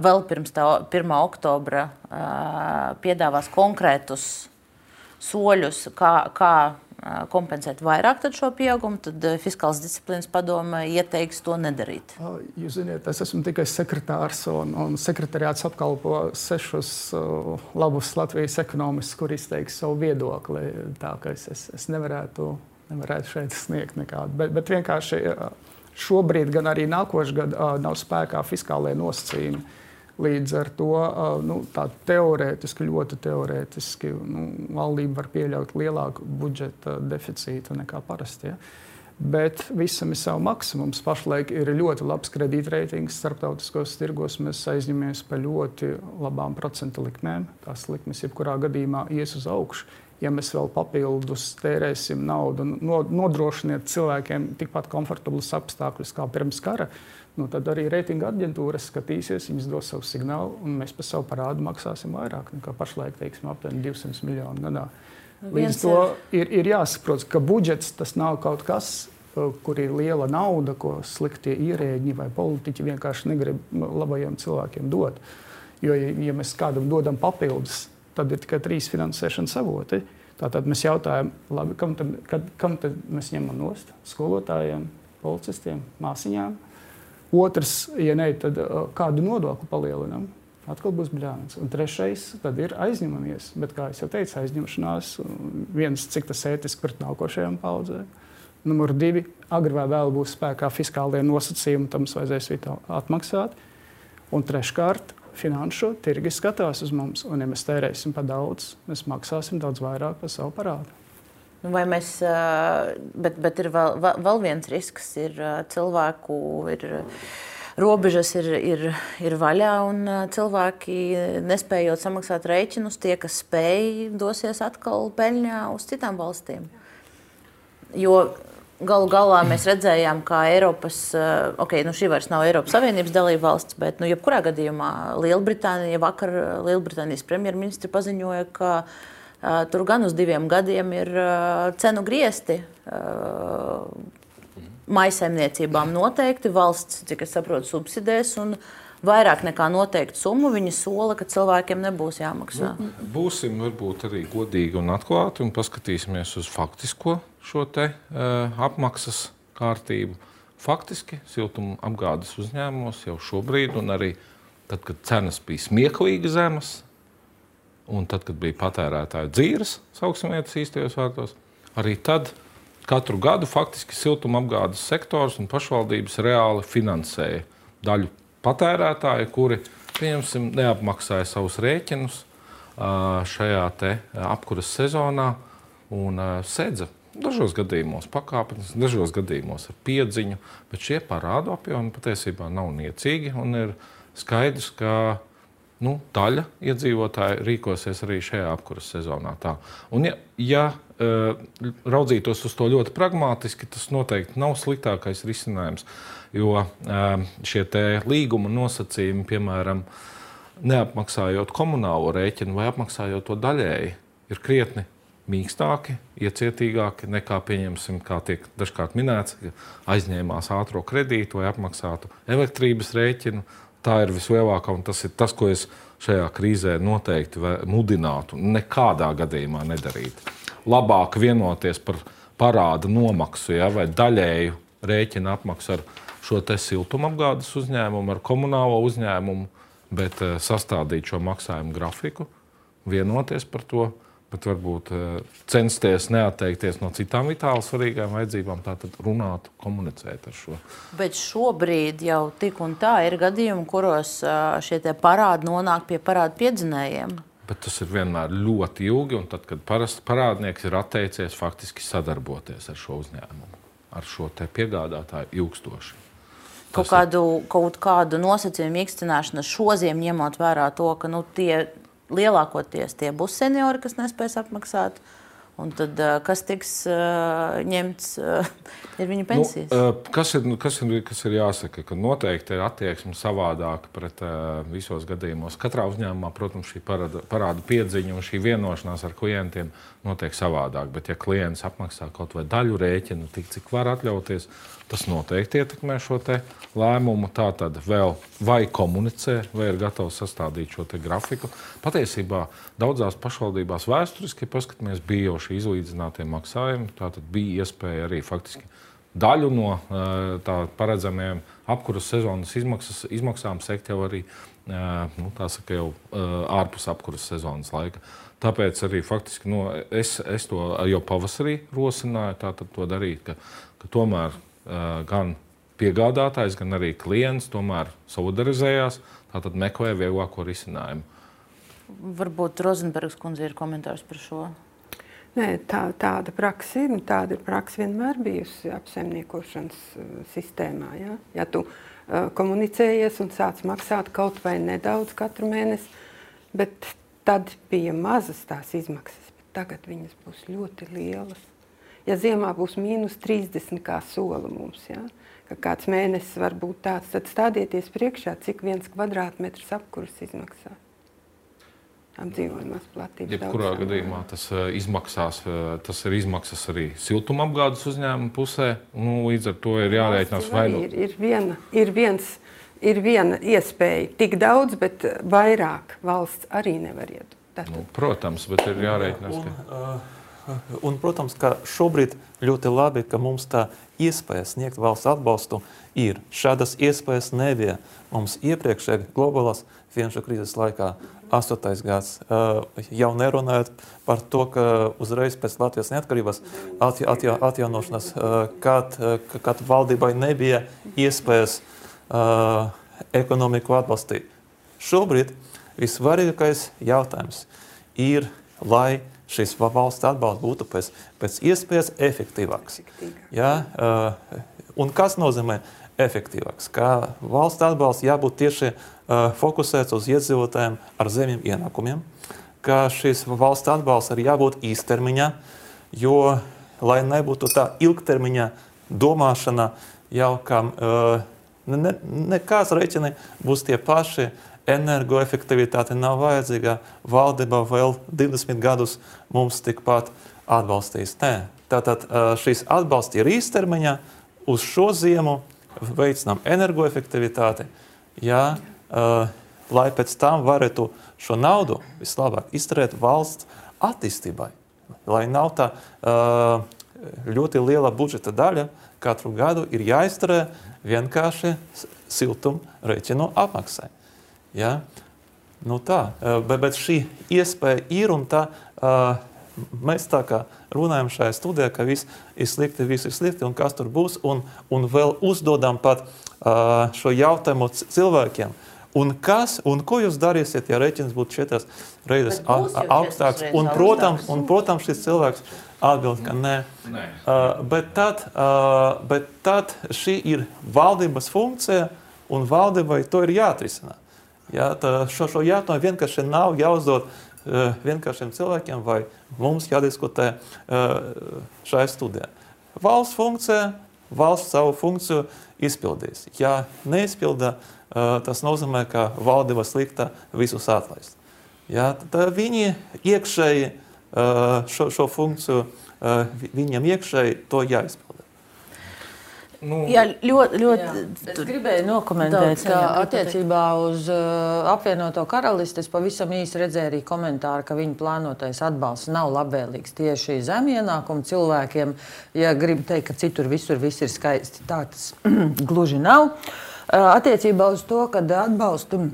vēl pirms tā 1. oktobra eh, piedāvās konkrētus soļus, kā, kā kompensēt vairāk šo pieaugumu, tad fiskālās disciplīnas padome ieteiks to nedarīt. Jūs zināt, es esmu tikai sekretārs, un, un sekretariāts apkalpo sešus uh, labus Latvijas ekonomistus, kur izteiks savu viedokli. Tā kā es, es, es nevarētu, nevarētu šeit sniegt nekādu. Bet, bet vienkārši šobrīd, gan arī nākošais gads, nav spēkā fiskālajie nosacījumi. Līdz ar to nu, teorētiski, ļoti teorētiski, nu, valdība var pieļaut lielāku budžeta deficītu nekā parasti. Ja? Bet visam ir savs maksa. Mums pašlaik ir ļoti labs kredītreitings starptautiskos tirgos. Mēs aizņemamies par ļoti labām procentu likmēm. Tās likmes jebkurā gadījumā ies uz augšu. Ja mēs vēl papildus tērēsim naudu, nodrošiniet cilvēkiem tikpat komfortablus apstākļus kā pirms kara, nu, tad arī reitinga aģentūras skatīsies, viņas dos savu signālu, un mēs par savu parādu maksāsim vairāk nekā pašlaik, teiksim, aptuveni 200 miljonu gadā. Līdz ar to ir, ir jāsaprot, ka budžets tas nav kaut kas, uh, kur ir liela nauda, ko sliktie ierēģi vai politiķi vienkārši negrib labajiem cilvēkiem dot. Jo, ja mēs kādam dodam papildus, tad ir tikai trīs finansēšanas avoti. Tātad mēs jautājam, labi, kam, tad, kad, kam tad mēs ņemam nost? Skolotājiem, policistiem, māsiņām. Otrs, ja ne, tad uh, kādu nodokli palielinām. Atkal būs brālis. Un trešais, ir aizņemamies. Bet, kā jau teicu, aizņemšanās viens, cik tas ētiski pret nākošajām paudzēm. Numur divi, agrāk vai vēl būs spēkā fiskālie nosacījumi, tam mums vajadzēs atmaksāt. Un treškārt, finanšu tirgi skatās uz mums, un ja mēs tērēsim par daudz, mēs maksāsim daudz vairāk par savu parādu. Nu, vai mēs, bet, bet ir vēl, vēl viens risks, ir cilvēku. Ir, robežas ir, ir, ir vaļā, un cilvēki, nespējot samaksāt rēķinus, tie, kas spēj, dosies atkal peļņā uz citām valstīm. Jo galu galā mēs redzējām, ka Eiropas, ok, nu šī vairs nav Eiropas Savienības dalība valsts, bet, nu, jebkurā gadījumā Lielbritānija vakar Lielbritānijas premjerministri paziņoja, ka Tur gan uz diviem gadiem ir cenu griesti. Maisaimniecībām noteikti valsts, cik es saprotu, subsidēs. Vairāk nekā noteiktu summu viņi sola, ka cilvēkiem nebūs jāmaksā. Nu, būsim varbūt arī godīgi un atklāti un paskatīsimies uz faktisko šo te, uh, apmaksas kārtību. Faktiski siltuma apgādes uzņēmumos jau šobrīd, un arī tad, kad cenas bija smieklīgi zemas, Un tad, kad bija patērētāju dzīves, sauksim vietas īstajos vārdos, arī tad katru gadu faktiski siltumapgādes sektors un pašvaldības reāli finansēja daļu patērētāju, kuri pieņemsim, neapmaksāja savus rēķinus šajā apkuras sezonā un sedza. Dažos gadījumos pakāpeniski, dažos gadījumos ar piedziņu, bet šie parādu apjomi patiesībā nav niecīgi. Ir skaidrs, ka nu, daļa iedzīvotāju rīkosies arī šajā apkurses sezonā. Tā. Un, ja, ja raudzītos uz to ļoti pragmatiski, tas noteikti nav sliktākais risinājums. Jo šie līguma nosacījumi, piemēram, neapmaksājot komunālo rēķinu vai apmaksājot to daļēji, ir krietni mīkstāki, iecietīgāki nekā, pieņemsim, kā tiek dažkārt minēts, aizņēmās ātrā kredītu vai apmaksātu elektrības rēķinu tā ir vislielākā, un tas ir tas, ko es šajā krīzē noteikti mudinātu nekādā gadījumā nedarīt. Labāk vienoties par parāda nomaksu ja, vai daļēju rēķinu apmaksu ar šo siltumapgādes uzņēmumu ar komunālo uzņēmumu, bet uh, sastādīt šo maksājumu grafiku, vienoties par to. Bet varbūt uh, censties neatteikties no citām vitāli svarīgām vajadzībām, tātad runāt, komunicēt ar šo. Bet šobrīd jau tik un tā ir gadījumi, kuros uh, šie parādi nonāk pie parādu piedzinējiem. Bet tas ir vienmēr ļoti ilgi, un tad, kad parādnieks ir atteicies faktiski sadarboties ar šo uzņēmumu, ar šo piegādātāju ilgstoši. Kaut kādu, kaut kādu nosacījumu īstenošanu šodien, ņemot vērā to, ka nu, tie lielākoties tie būs seniori, kas nespēs apmaksāt. Un tad, kas tiks uh, ņemts, uh, ir viņa pensijas? Nu, uh, kas, ir, kas, ir, kas ir jāsaka? Ka noteikti ir attieksme savādāka pret uh, visos gadījumos. Katrā uzņēmumā, protams, šī parāda, parāda piedziņa un šī vienošanās ar klientiem notiek savādāk. Bet, ja klients apmaksā kaut vai daļu rēķinu, tik cik var atļauties, Tas noteikti ietekmē šo lēmumu. Tā tad vēl vai komunicē, vai ir gatavs sastādīt šo grafiku. Patiesībā daudzās pašvaldībās vēsturiski, paskatāmies, bija jau šī izlīdzinātie maksājumi. Tā tad bija iespēja arī faktiski daļu no eh, tā paredzamajām apkuras sezonas izmaksas, izmaksām sekt jau arī eh, nu, saka, jau eh, ārpus apkuras sezonas laika. Tāpēc arī faktiski nu, es, es to jau pavasarī rosināju to darīt, ka, ka tomēr gan piegādātājs, gan arī klients tomēr solidarizējās, tātad meklē vieglāko risinājumu. Varbūt Rozenbergs kundze ir komentārs par šo. Nē, tā, tāda praksa ir. Tāda praksa vienmēr bijusi apsaimniekošanas uh, sistēmā. Ja, ja tu uh, komunicējies un sāc maksāt kaut vai nedaudz katru mēnesi, bet tad bija mazas tās izmaksas, bet tagad viņas būs ļoti lielas ja ziemā būs mīnus 30 kā sola mums, ja, ka kāds mēnesis var būt tāds, tad stādieties priekšā, cik viens kvadrātmetrs apkurs izmaksā. Apdzīvojumās platības. Jebkurā gadījumā tas, uh, izmaksās, uh, tas ir izmaksas arī siltumapgādes uzņēmuma pusē. Nu, līdz ar to ir jārēķinās vai nu. Ir, ir, viena, ir, viens, ir viena iespēja tik daudz, bet vairāk valsts arī nevar iedot. Nu, protams, bet ir jārēķinās. Ka... Un, uh, Un, protams, ka šobrīd ļoti labi, ka mums tā iespēja sniegt valsts atbalstu ir. Šādas iespējas nebija mums iepriekšējā globālās finanšu krīzes laikā, 8. gads. Jau nerunājot par to, ka uzreiz pēc Latvijas neatkarības atja, atja, atjaunošanas, kad, kad valdībai nebija iespējas ekonomiku atbalstīt. Šobrīd vissvarīgākais jautājums ir, lai šis valsts atbalsts būtu pēc, pēc iespējas efektīvāks. Ja? Uh, un kas nozīmē efektīvāks? Ka valsts atbalsts jābūt tieši uh, fokusēts uz iedzīvotājiem ar zemiem ienākumiem, ka šis valsts atbalsts arī jābūt īstermiņā, jo, lai nebūtu tā ilgtermiņa domāšana, jau kam uh, nekāds ne rēķini būs tie paši, energoefektivitāte nav vajadzīga. Valdība vēl 20 gadus mums tikpat atbalstīs. Nē. Tātad šīs atbalsts ir īstermiņā, uz šo ziemu veicinām energoefektivitāti, jā, lai pēc tam varētu šo naudu vislabāk izturēt valsts attīstībai. Lai nav tā ļoti liela budžeta daļa, katru gadu ir jāizturē vienkārši siltuma rēķinu apmaksai. Ja? Nu tā, bet, bet šī iespēja ir un tā. Uh, mēs tā kā runājam šajā studijā, ka viss ir slikti, viss ir slikti, un kas tur būs, un, un vēl uzdodam pat uh, šo jautājumu cilvēkiem. Un kas, un ko jūs darīsiet, ja rēķins būtu četras reizes augstāks? Un, protams, un, protams, šis cilvēks atbild, ka nē. nē. Uh, bet, tad, uh, bet tad šī ir valdības funkcija, un valdībai to ir jāatrisina. Jā, šo, šo jautājumu vienkārši nav jāuzdod uh, vienkāršiem cilvēkiem, vai mums jādiskutē uh, šajā studijā. Valsts funkcija, valsts savu funkciju izpildīs. Ja neizpilda, uh, tas nozīmē, ka valdība slikta visus atlaist. Ja, tad viņi iekšēji šo, šo funkciju, viņiem iekšēji to jāizpilda. Nu, Jā, ļoti, ļoti. Jā, es gribēju nokomentēt, ka attiecībā uz uh, apvienoto karalisti es pavisam īsi redzēju arī komentāru, ka viņu plānotais atbalsts nav labvēlīgs tieši zem ienākumu cilvēkiem. Ja gribu teikt, ka citur visur viss ir skaisti, tā tas gluži nav. Uh, attiecībā uz to, ka atbalstu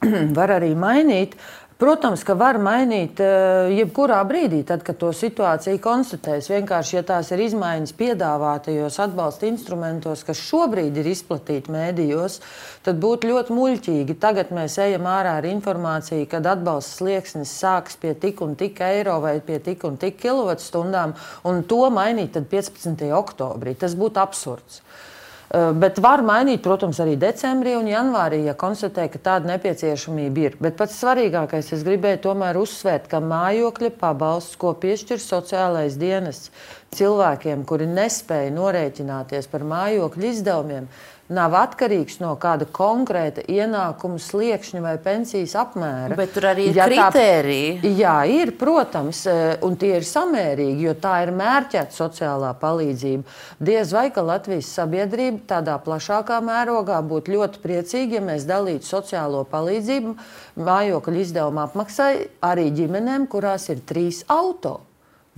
var arī mainīt, Protams, ka var mainīt uh, jebkurā brīdī, tad, kad to situāciju konstatēs. Vienkārši, ja tās ir izmaiņas piedāvātajos atbalsta instrumentos, kas šobrīd ir izplatīti mēdījos, tad būtu ļoti muļķīgi. Tagad mēs ejam ārā ar informāciju, kad atbalsta slieksnis sāks pie tik un tik eiro vai pie tik un tik kilovatstundām, un to mainīt 15. oktobrī. Tas būtu absurds. Eh, bet var mainīt, protams, arī decembrī un janvārī, ja konstatē, ka tāda nepieciešamība ir. Bet pats svarīgākais, es gribēju tomēr uzsvērt, ka mājokļa pabalsts, ko piešķir sociālais dienests cilvēkiem, kuri nespēja norēķināties par mājokļu izdevumiem, nav atkarīgs no kāda konkrēta ienākuma sliekšņa vai pensijas apmēra. Bet tur arī ir ja kritēriji. Tā, jā, ir, protams, e, un tie ir samērīgi, jo tā ir mērķēta sociālā palīdzība. Diez vai ka Latvijas sabiedrība tādā plašākā mērogā būtu ļoti priecīga, ja mēs dalītu sociālo palīdzību mājokļu izdevumu apmaksai arī ģimenēm, kurās ir trīs auto.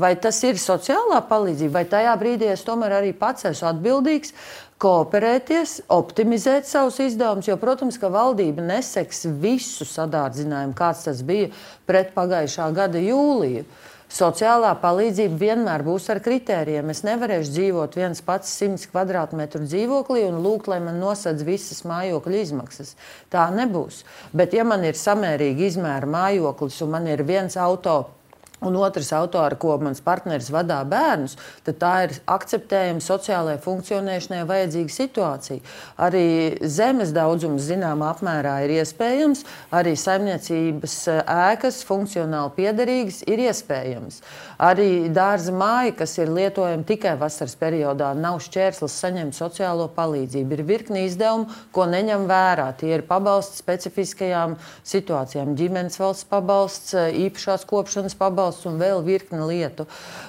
Vai tas ir sociālā palīdzība, vai tajā brīdī es tomēr arī pats esmu atbildīgs kooperēties, optimizēt savus izdevumus, jo, protams, ka valdība neseks visu sadārdzinājumu, kāds tas bija pret pagājušā gada jūliju. Sociālā palīdzība vienmēr būs ar kritērijiem. Es nevarēšu dzīvot viens pats 100 km2 dzīvoklī un lūgt, lai man nosedz visas mājokļa izmaksas. Tā nebūs. Bet, ja man ir samērīgi izmēra mājoklis un man ir viens automašīna, un otrs autors, ko mans partneris vadā bērnus, tad tā ir akceptējama sociālajai funkcionēšanai vajadzīga situācija. Arī zemes daudzums zināmā apmērā ir iespējams, arī saimniecības ēkas funkcionāli piederīgas ir iespējams. Arī dārza māja, kas ir lietojama tikai vasaras periodā, nav šķērslis saņemt sociālo palīdzību. Ir virkni izdevumu, ko neņem vērā. Tie ir pabalsti specifiskajām situācijām, ģimenes valsts pabalsts, īpašās kopšanas pabalsts un vēl virkni lietu.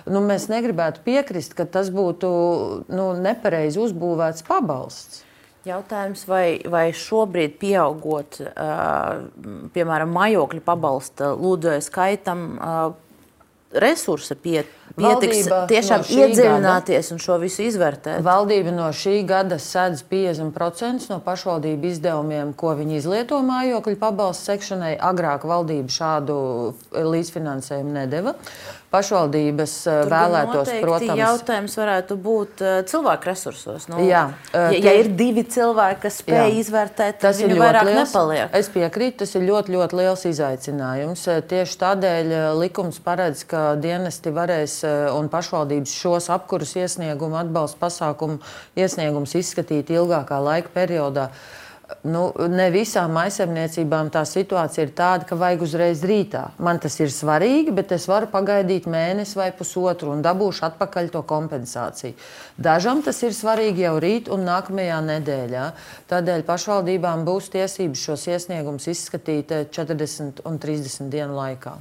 Nu, mēs negribētu piekrist, ka tas būtu nu, nepareizi uzbūvēts pabalsts. Jautājums, vai, vai šobrīd, pieaugot, piemēram, mājokļa pabalsta lūdzēju skaitam, uh, resursi pie, pietiks tiešām no iedziļināties gada, un šo visu izvērtēt? Valdība no šī gada sedz 50% no pašvaldību izdevumiem, ko viņi izlieto mājokļu pabalstu sekšanai. Agrāk valdība šādu līdzfinansējumu nedeva pašvaldības eh, Tur vēlētos, protams. Jautājums varētu būt uh, cilvēku resursos. Nu, Jā, ja, ja ir divi cilvēki, kas spēj jā, izvērtēt, tas ir vairāk liels, nepaliek. Es piekrītu, tas ir ļoti, ļoti liels izaicinājums. Tieši tādēļ likums paredz, ka dienesti varēs un pašvaldības šos apkurus iesniegumu, atbalsta pasākumu iesniegumus izskatīt ilgākā laika periodā. Nu, ne visām aizsardzniecībām tā situācija ir tāda, ka vajag uzreiz rītā. Man tas ir svarīgi, bet es varu pagaidīt mēnesi vai pusotru un dabūšu atpakaļ to kompensāciju. Dažam tas ir svarīgi jau rīt un nākamajā nedēļā. Tādēļ pašvaldībām būs tiesības šos iesniegumus izskatīt 40 un 30 dienu laikā.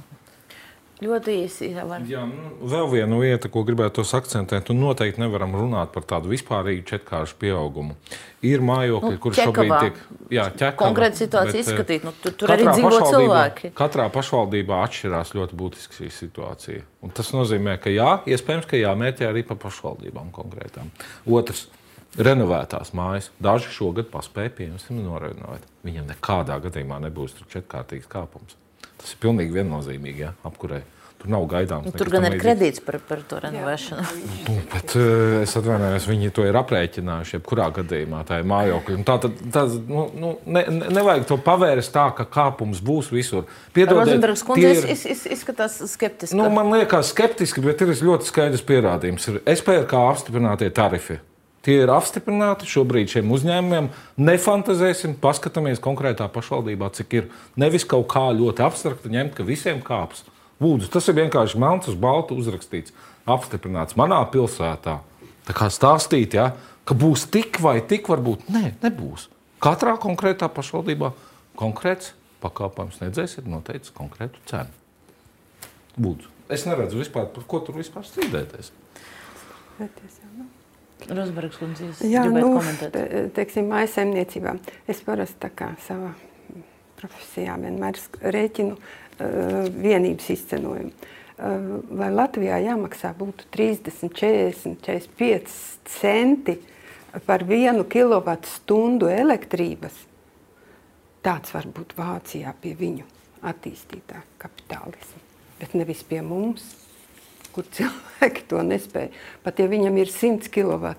Ļoti īsi. Jā, nu, vēl viena lieta, ko gribētu akcentēt, un noteikti nevaram runāt par tādu vispārīgu četrkāršu pieaugumu. Ir mājokļi, nu, kur šobrīd tiek ķekava, konkrēta situācija eh, izskatīt. Nu, tur, tur arī dzīvo cilvēki. Katrā pašvaldībā atšķirās ļoti būtiski šī situācija. Un tas nozīmē, ka jā, iespējams, ka jāmērķē arī pa pašvaldībām konkrētām. Otrs. Renovētās mājas. Daži šogad paspēja pieņemt, norenovēt. Viņam nekādā gadījumā nebūs četrkārtīgs kāpums. Tas ir pilnīgi viennozīmīgi ja, apkurē. Tur nav gaidāms. Nu, tur gan ir kredīts par, par to renovēšanu. Nu, bet, uh, es atvainojos, viņi to ir aprēķinājuši. Jebkurā gadījumā tā ir mājokļa. Tā tad tā, nu, nu, ne, ne, nevajag to pavērst tā, ka kāpums būs visur. Piedodiet, kundze, ir, iz, iz, izskatās skeptiski. Nu, man liekas skeptiski, bet ir ļoti skaidrs pierādījums. Ir SPRK apstiprinātie tarifi. Tie ir apstiprināti šobrīd šiem uzņēmumiem. Nefantazēsim, paskatāmies konkrētā pašvaldībā, cik ir. Nevis kaut kā ļoti abstrakti ņemt, ka visiem kāps. Lūdzu, tas ir vienkārši melns uz baltu uzrakstīts, apstiprināts manā pilsētā. Tā kā stāstīt, ja, ka būs tik vai tik, varbūt nē, nebūs. Katrā konkrētā pašvaldībā konkrēts pakalpojums sniedzējs ir noteicis konkrētu cenu. Lūdzu, es neredzu vispār, par ko tur vispār strīdēties. Pēties, jā. Rozbergs kundze, jūs Jā, nu, te- teiksim, maisaimniecībā. Es parasti tā kā savā profesijā vienmēr rēķinu uh, vienības izcenojumu. Uh, lai Latvijā jāmaksā būtu 30, 40, 45 centi par vienu kilovatu stundu elektrības, tāds var būt Vācijā pie viņu attīstītā kapitālisma, bet nevis pie mums, kur cilvēki to nespēja. Pat ja viņam ir 100 kW,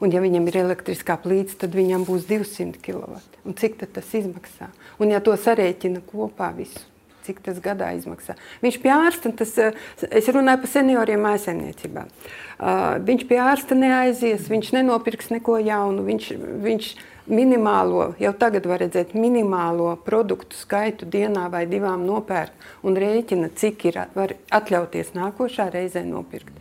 un ja viņam ir elektriskā plīts, tad viņam būs 200 kW. Un cik tas izmaksā? Un ja to sarēķina kopā visu, cik tas gadā izmaksā? Viņš pie ārsta, tas, eh, es runāju par senioriem mājsaimniecībā, Uh, viņš pie ārsta neaizies, viņš nenopirks neko jaunu, viņš, viņš minimālo, jau tagad var redzēt, minimālo produktu skaitu dienā vai divām nopērk un rēķina, cik ir var atļauties nākošā reizē nopirkt.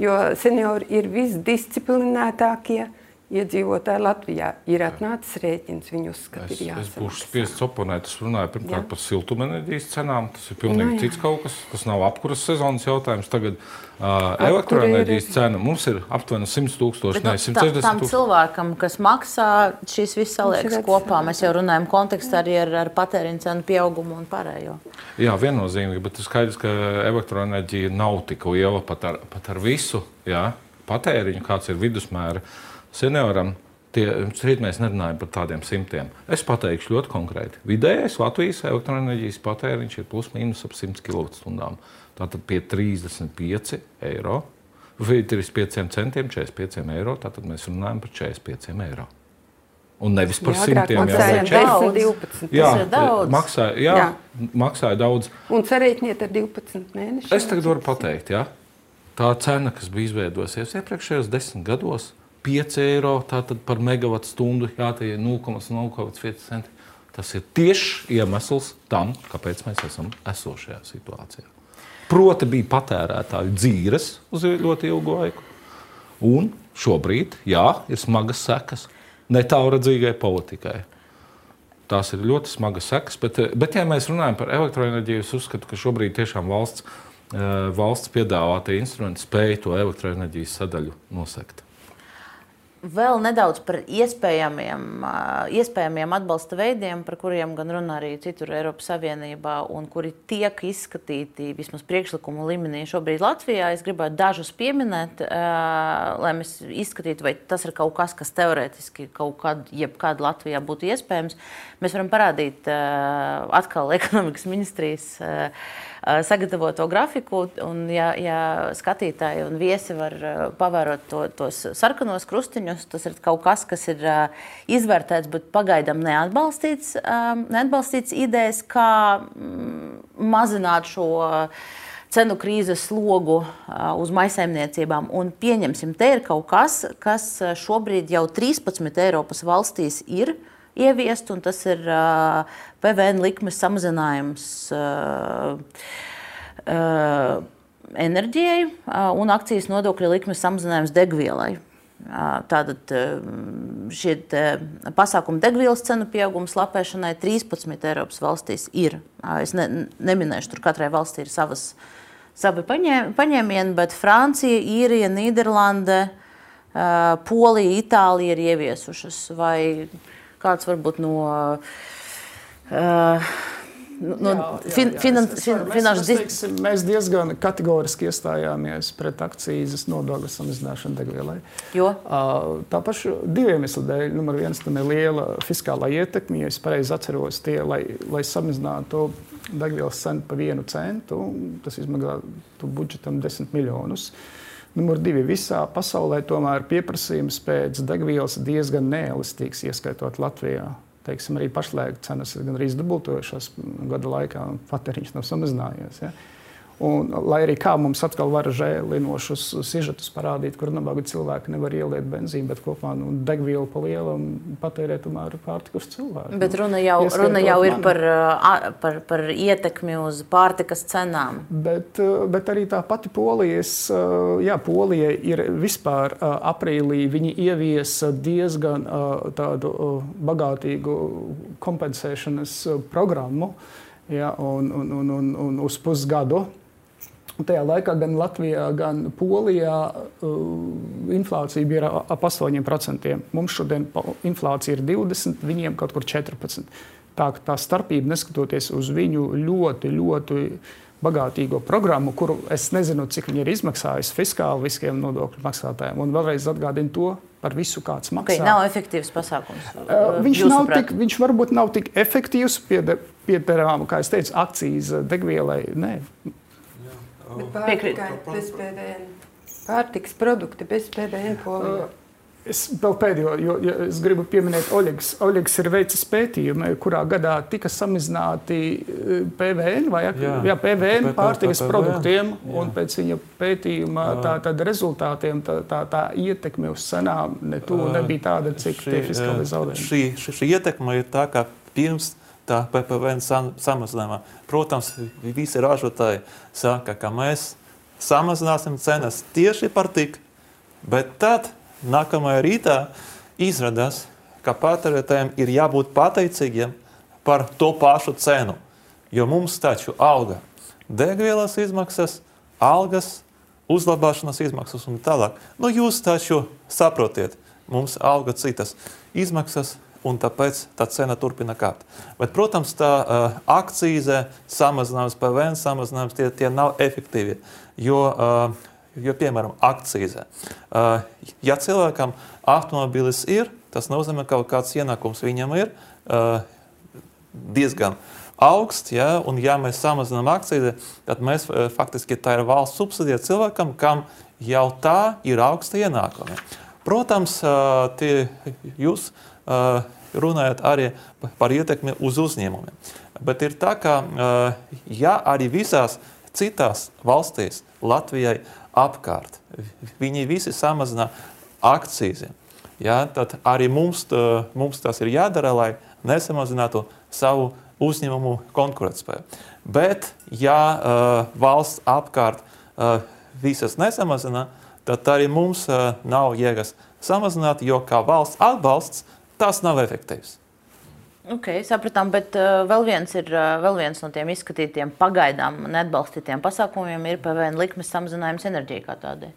Jo seniori ir visdisciplinētākie iedzīvotāji Latvijā. Ir atnācis rēķins, viņu uzskata, Es, ir es jāsamaksā. būšu spiests oponēt. Es runāju pirmkārt Jā. par siltumenerģijas cenām. Tas ir pilnīgi Nu, jā. cits kaut kas. Tas nav apkuras sezonas jautājums. Tagad uh, elektroenerģijas ir- cena mums ir aptuveni 100 tūkstoši, ne nu, 160 tam tūkstoši. cilvēkam, kas maksā, šis viss saliekas kopā. Mēs jau runājam kontekstā arī ar, ar patēriņu cenu pieaugumu un pārējo. Jā, viennozīmīgi, bet ir skaidrs, ka elektroenerģija nav tik liela pat ar, pat ar visu jā, patēriņu, kāds ir vidusmēra senioram. Tie, šeit mēs nerunājam par tādiem simtiem. Es pateikšu ļoti konkrēti. Vidējais Latvijas elektroenerģijas patēriņš ir plus mīnus ap 100 kWh. Tātad pie 35 eiro vai 35 centiem, 45 eiro. Tātad mēs runājam par 45 eiro. Un nevis par Jā, simtiem vai 10, 12. Jā, Tas ir daudz. Maksāja, jā, Jā. maksāja daudz. Un sarēķiniet ar 12 mēnešiem. Es tagad varu pateikt, ja? tā cena, kas bija izveidojusies iepriekšējos desmit gados, 5 eiro par megawatu stundu, jā, tie ir 0,05 centi. Tas ir tieši iemesls tam, kāpēc mēs esam esošajā situācijā. Proti, bija patērētāju dzīves uz ļoti ilgu laiku. Un šobrīd, jā, ir smagas sekas netālredzīgai politikai. Tās ir ļoti smagas sekas, bet, bet ja mēs runājam par elektroenerģiju, es uzskatu, ka šobrīd tiešām valsts, eh, valsts piedāvātie instrumenti spēj to elektroenerģijas sadaļu nosegt. Vēl nedaudz par iespējamiem, iespējamiem atbalsta veidiem, par kuriem gan runā arī citur Eiropas Savienībā, un kuri tiek izskatīti vismaz priekšlikumu līmenī šobrīd Latvijā. Es gribētu dažus pieminēt, lai mēs izskatītu, vai tas ir kaut kas, kas teorētiski kaut kad, jebkad Latvijā būtu iespējams. Mēs varam parādīt atkal ekonomikas ministrijas sagatavoto grafiku, un ja, ja skatītāji un viesi var pavērot to, tos sarkanos krustiņus, tas ir kaut kas, kas ir izvērtēts, bet pagaidām neatbalstīts, neatbalstīts idejas, kā mm, mazināt šo cenu krīzes slogu uz maisaimniecībām. Un pieņemsim, te ir kaut kas, kas šobrīd jau 13 Eiropas valstīs ir ieviest, un tas ir PVN likmes samazinājums. enerģijai un akcijas nodokļa likmes samazinājums degvielai. Tātad šie pasākumi degvielas cenu pieaugums lapēšanai 13 Eiropas valstīs ir. Es ne, neminēšu, tur katrai valstī ir savas, savi paņē- paņēmieni, bet Francija, Īrija, Nīderlande, Polija, Itālija ir ieviesušas. Vai kāds varbūt no. Uh, no fin, finanšu teiksim, mēs diezgan kategoriski iestājāmies pret akcijas nodokļu samazināšanu degvielai. Jo? Uh, Tā paša diviem iemesliem dēļ. Numur viens tam ir liela fiskālā ietekme. Ja es pareizi atceros, tie, lai, lai samazinātu degvielas cenu par vienu centu, tas izmaksātu budžetam 10 miljonus. Numur divi. Visā pasaulē tomēr pieprasījums pēc degvielas ir diezgan neelastīgs, ieskaitot Latvijā. Teiksim, arī pašlaik cenas ir gandrīz dubultojušās gada laikā, un patēriņš nav samazinājies. Ja? Un, lai arī kā mums atkal var žēlinošus sižetus parādīt, kur nabaga cilvēki nevar ieliet benzīnu, bet kopā nu, degvielu pa lielam patērē tomēr pārtikas cilvēku. Bet runa jau, Ieskaitot runa jau ir par, par, par ietekmi uz pārtikas cenām. Bet, eh, bet arī tā pati Polijas, eh, jā, Polija ir vispār eh, aprīlī. Viņi ieviesa diezgan tādu bagātīgu kompensēšanas programmu ja, un, un, un, un, un uz pusgadu. Tajā laikā gan Latvijā, gan Polijā uh, inflācija bija ap 8%. Mums šodien inflācija ir 20, viņiem kaut kur 14. Tā, tā starpība, neskatoties uz viņu ļoti, ļoti bagātīgo programmu, kuru es nezinu, cik viņi ir izmaksājuši fiskāli visiem nodokļu maksātājiem. Un vēlreiz atgādinu to par visu, kāds maksā. Okay, nav efektīvs pasākums. Uh, viņš, nav tik, viņš varbūt nav tik efektīvs pie, pie tām, kā es teicu, akcijas degvielai. Nē. Pārtikai bez PVN. Pārtiks produkti bez PVN polijā. Uh, Es vēl pēdējo, jo ja es gribu pieminēt, Oļegs. Oļegs ir veicis pētījumu, kurā gadā tika samazināti eh, PVN vai jā, jā, PVN pārtikas produktiem. Jā. Un pēc viņa pētījuma tā, tad rezultātiem tā, tā, tā ietekme uz cenām ne tu, nebija tāda, cik šī, tie fiskāli zaudējumi. Šī, šī, šī ietekme ir tā, ka pirms tā PPVN sam, samazinājumā, protams, visi ražotāji saka, ka mēs samazināsim cenas tieši par tik, bet tad nākamajā rītā izrādās, ka patērētājiem ir jābūt pateicīgiem par to pašu cenu. Jo mums taču auga degvielas izmaksas, algas, uzlabošanas izmaksas un tālāk. Nu, jūs taču saprotiet, mums auga citas izmaksas, un tāpēc tā cena turpina kāpt. Bet, protams, tā uh, akcīze, samazinājums, PVN samazinājums, tie, tie nav efektīvi. Jo uh, Jo, piemēram, akcīzē. Uh, ja cilvēkam automobilis ir, tas nozīmē, ka kaut kāds ienākums viņam ir uh, diezgan augsts. Ja, un, ja mēs samazinām akcīzi, tad mēs uh, faktiski tā ir valsts subsidija cilvēkam, kam jau tā ir augsta ienākumi. Protams, tie, jūs runājat arī par ietekmi uz uzņēmumiem. Bet ir tā, ka ja arī visās citās valstīs Latvijai apkārt. Viņi visi samazina akcijas. Ja, tad arī mums, tā, mums tas ir jādara, lai nesamazinātu savu uzņēmumu konkurētspēju. Bet, ja uh, valsts apkārt visas nesamazina, tad arī mums nav jēgas samazināt, jo kā valsts atbalsts tas nav efektīvs. Okay, sapratām, bet uh, vēl, viens ir, uh, vēl viens no tiem izskatītiem pagaidām neatbalstītiem pasākumiem ir PVN likmes samazinājums enerģijai kā tādai.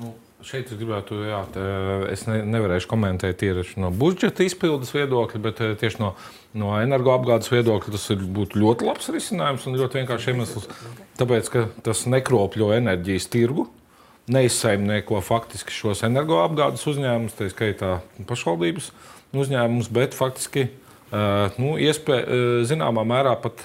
Nu, šeit es gribētu, jā, tā, es ne, nevarēšu komentēt tieši no budžeta izpildes viedokļa, bet uh, tieši no, no energoapgādes viedokļa tas ir, būtu ļoti labs risinājums un ļoti vienkārši iemesls. Tāpēc, ka tas nekropļo enerģijas tirgu, neizsaimnieko faktiski šos energoapgādes uzņēmumus, tā skaitā pašvaldības uzņēmumus, bet faktiski nu, iespēja zināmā mērā pat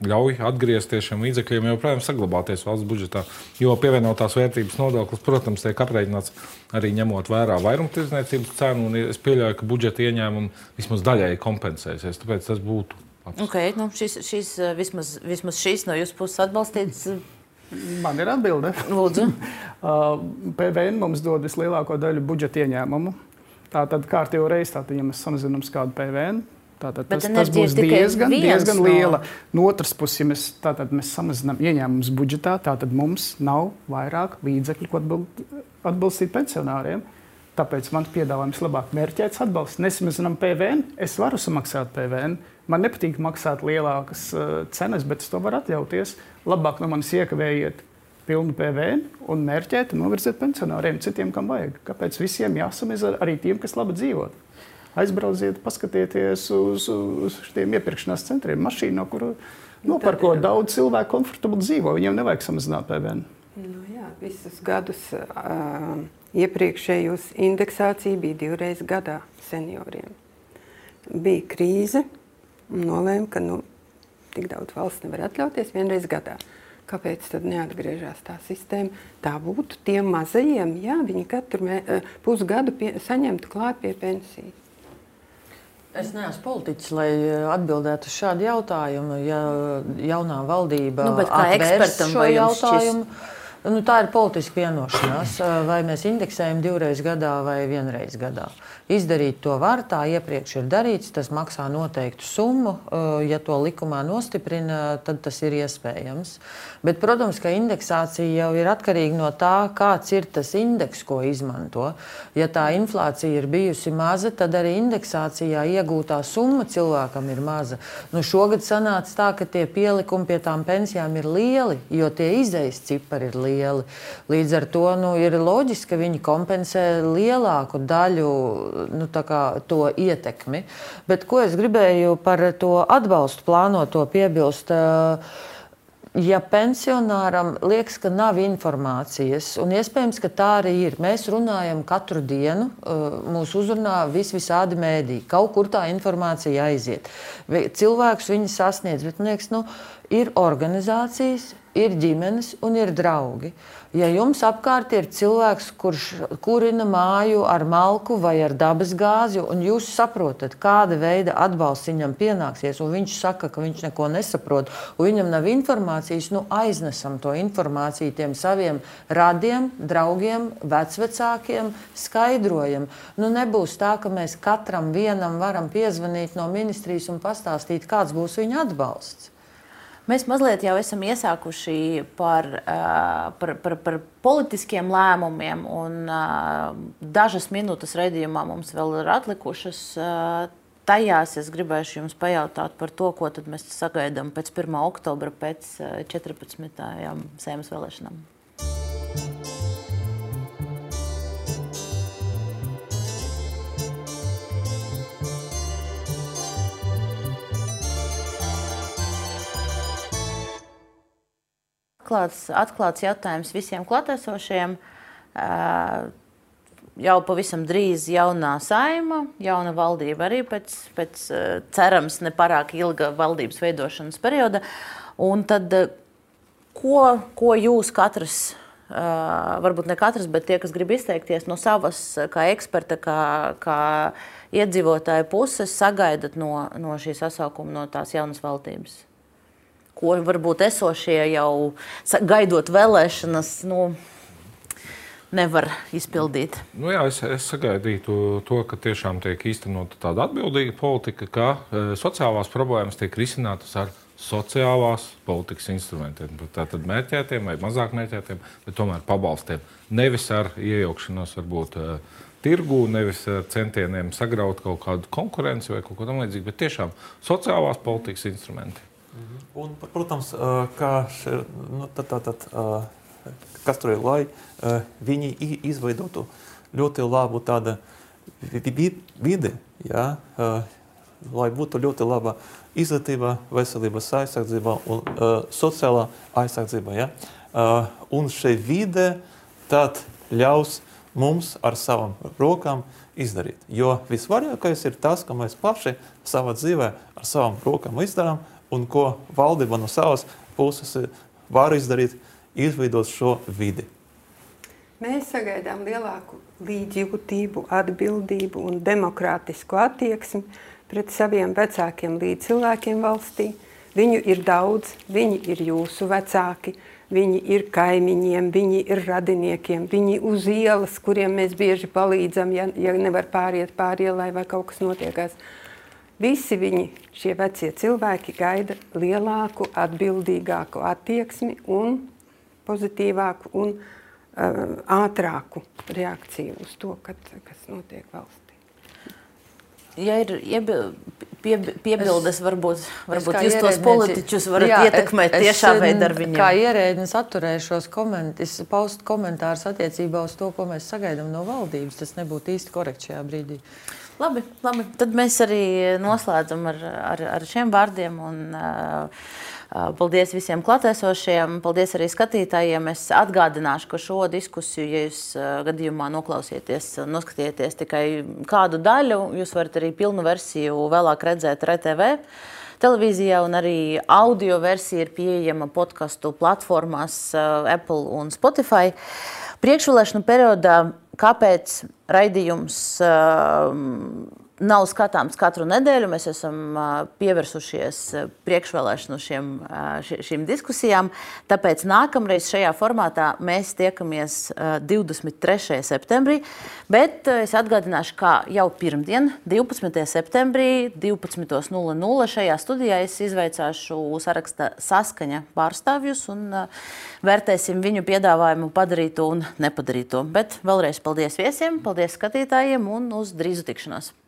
ļauj atgriezties šiem līdzekļiem, joprojām saglabāties valsts budžetā. Jo pievienotās vērtības nodoklis, protams, tiek aprēķināts arī ņemot vērā vairumtirdzniecības cenu, un es pieļauju, ka budžeta ieņēmumi vismaz daļēji kompensēsies. Tāpēc tas būtu. Okay, nu šis, šis, vismaz, vismaz šīs no jūsu puses atbalstīts. Man ir atbilde. Lūdzu. PVN mums dod vislielāko daļu budžeta ieņēmumu. Tātad kārtībā reizē, tātad, ja mēs samazinām kādu PVN, Tātad tas, tas būs diezgan, diezgan liela. No otras puses, ja mēs, tātad, mēs samazinām ieņēmumus budžetā, tad mums nav vairāk līdzekļu, ko atbalstīt pensionāriem. Tāpēc man piedāvājums labāk mērķēts atbalsts. Nesamazinām PVN, es varu samaksāt PVN. Man nepatīk maksāt lielākas uh, cenas, bet es to varu atļauties. Labāk no manis iekavējiet pilnu PVN un mērķēt un novirzīt pensionāriem, citiem, kam vajag. Kāpēc visiem jāsamazina arī tiem, kas labi dzīvo? Aizbrauciet, paskatieties uz, uz šiem iepirkšanās centriem, mašīnu, no kura nopērko nu, daudz cilvēku komfortabli dzīvo. Viņiem nevajag samazināt PVN. Nu, jā, visus gadus uh, iepriekšējos indeksācija bija divreiz gadā senioriem. Bija krīze un nolēma, ka nu, tik daudz valsts nevar atļauties vienreiz gadā. Uh, Kāpēc tad neatgriežas tā sistēma? Tā būtu tiem mazajiem, jā, viņi katru mē, eh, pusgadu pie, saņemtu klāt pie pensijas. Es neesmu politiķis, lai eh, atbildētu uz šādu jautājumu. Ja jaunā valdība nu, kā ekspertam šo jautājumu, šis... Nu, tā ir politiska vienošanās, vai mēs indeksējam divreiz gadā vai vienreiz gadā. Izdarīt to var, tā iepriekš ir darīts, tas maksā noteiktu summu. Ja to likumā nostiprina, tad tas ir iespējams. Bet, protams, ka indeksācija jau ir atkarīga no tā, kāds ir tas indeks, ko izmanto. Ja tā inflācija ir bijusi maza, tad arī indeksācijā iegūtā summa cilvēkam ir maza. Nu, šogad sanāca tā, ka tie pielikumi pie tām pensijām ir lieli, jo tie izējas cipari ir lieli. Līdz ar to nu, ir loģiski, ka viņi kompensē lielāku daļu nu, to ietekmi. Bet ko es gribēju par to atbalstu plānoto piebilst? Ja pensionāram liekas, ka nav informācijas, un iespējams, ka tā arī ir, mēs runājam katru dienu, mūsu uzrunā vis visādi mēdī, kaut kur tā informācija aiziet. Cilvēks viņu sasniedz, bet liekas, nu, ir organizācijas, ir ģimenes un ir draugi. Ja jums apkārt ir cilvēks, kurš kurina māju ar malku vai ar dabas gāzi, un jūs saprotat, kāda veida atbalsts viņam pienāksies, un viņš saka, ka viņš neko nesaprot, un viņam nav informācijas, nu aiznesam to informāciju tiem saviem radiem, draugiem, vecvecākiem, skaidrojam. Nu, nebūs tā, ka mēs katram vienam varam piezvanīt no ministrijas un pastāstīt, kāds būs viņa atbalsts. Mēs mazliet jau esam iesākuši par, par, par, par politiskiem lēmumiem, un dažas minūtes redzējumā mums vēl ir atlikušas. Tajās es gribēšu jums pajautāt par to, ko mēs sagaidām pēc 1. oktobra, pēc 14. sēmas vēlēšanām. Atklāts, atklāts jautājums visiem klātesošiem. Jau pavisam drīz jaunā saima, jauna valdība arī pēc, pēc cerams, nepārāk ilga valdības veidošanas perioda. Un tad, ko, ko jūs katrs, varbūt ne katrs, bet tie, kas grib izteikties no savas, kā eksperta, kā, kā iedzīvotāja puses, sagaidat no, no šī sasaukuma, no tās jaunas valdības? Ko varbūt esošie jau gaidot vēlēšanas. Nu, Nevar izpildīt. Nu jā, es, es sagaidītu to, ka tiešām tiek īstenota tāda atbildīga politika, ka e, sociālās problēmas tiek risinātas ar sociālās politikas instrumentiem. Tātad mērķētiem vai mazāk mērķētiem, bet tomēr pabalstiem. Nevis ar iejaukšanos varbūt uh, tirgū, nevis ar centieniem sagraut kaut kādu konkurenci vai kaut ko tamlīdzīgu, bet tiešām sociālās politikas instrumenti. Un, protams, kā šie, nu, tad, kas tur ir, lai viņi izveidotu ļoti labu tādu vidi, ja, lai būtu ļoti laba izglītība, veselības aizsardzība un sociālā aizsardzība. Ja? Un šī vide tad ļaus mums ar savām rokām izdarīt. Jo visvarīgākais ir tas, ka mēs paši savā dzīvē ar savām rokām izdarām, un ko valdība no savas puses var izdarīt, izveidot šo vidi. Mēs sagaidām lielāku līdzjūtību, atbildību un demokrātisku attieksmi pret saviem vecākiem līdzcilvēkiem valstī. Viņu ir daudz, viņi ir jūsu vecāki, viņi ir kaimiņiem, viņi ir radiniekiem, viņi uz ielas, kuriem mēs bieži palīdzam, ja, ja nevar pāriet pāri ielai vai kaut kas notiekās. Visi viņi, šie vecie cilvēki, gaida lielāku, atbildīgāku attieksmi un pozitīvāku un uh, ātrāku reakciju uz to, kad, kas notiek valstī. Ja ir iebi, pie, piebildes, es, varbūt, varbūt jūs tos politiķus varat jā, ietekmēt es, tiešā es, veidā ar viņiem. Kā ierēdnis atturēšos koment, paust komentārus attiecībā uz to, ko mēs sagaidām no valdības. Tas nebūtu īsti korekti šajā brīdī. Labi, labi, tad mēs arī noslēdzam ar, ar, ar šiem vārdiem. Un, uh, Paldies visiem klātesošiem, paldies arī skatītājiem. Es atgādināšu, ka šo diskusiju, ja jūs gadījumā noklausieties, noskatieties tikai kādu daļu, jūs varat arī pilnu versiju vēlāk redzēt RTV televīzijā, un arī audio versija ir pieejama podkastu platformās Apple un Spotify. Priekšvēlēšanu periodā kāpēc raidījums uh, nav skatāms katru nedēļu. Mēs esam pievērsušies priekšvēlēšanu šiem, šīm diskusijām. Tāpēc nākamreiz šajā formātā mēs tiekamies 23. septembrī. Bet es atgādināšu, ka jau pirmdien, 12. septembrī, 12.00 šajā studijā es izveicāšu saraksta saskaņa pārstāvjus un vērtēsim viņu piedāvājumu padarīto un nepadarīto. Bet vēlreiz paldies viesiem, paldies skatītājiem un uz drīzu tikšanos!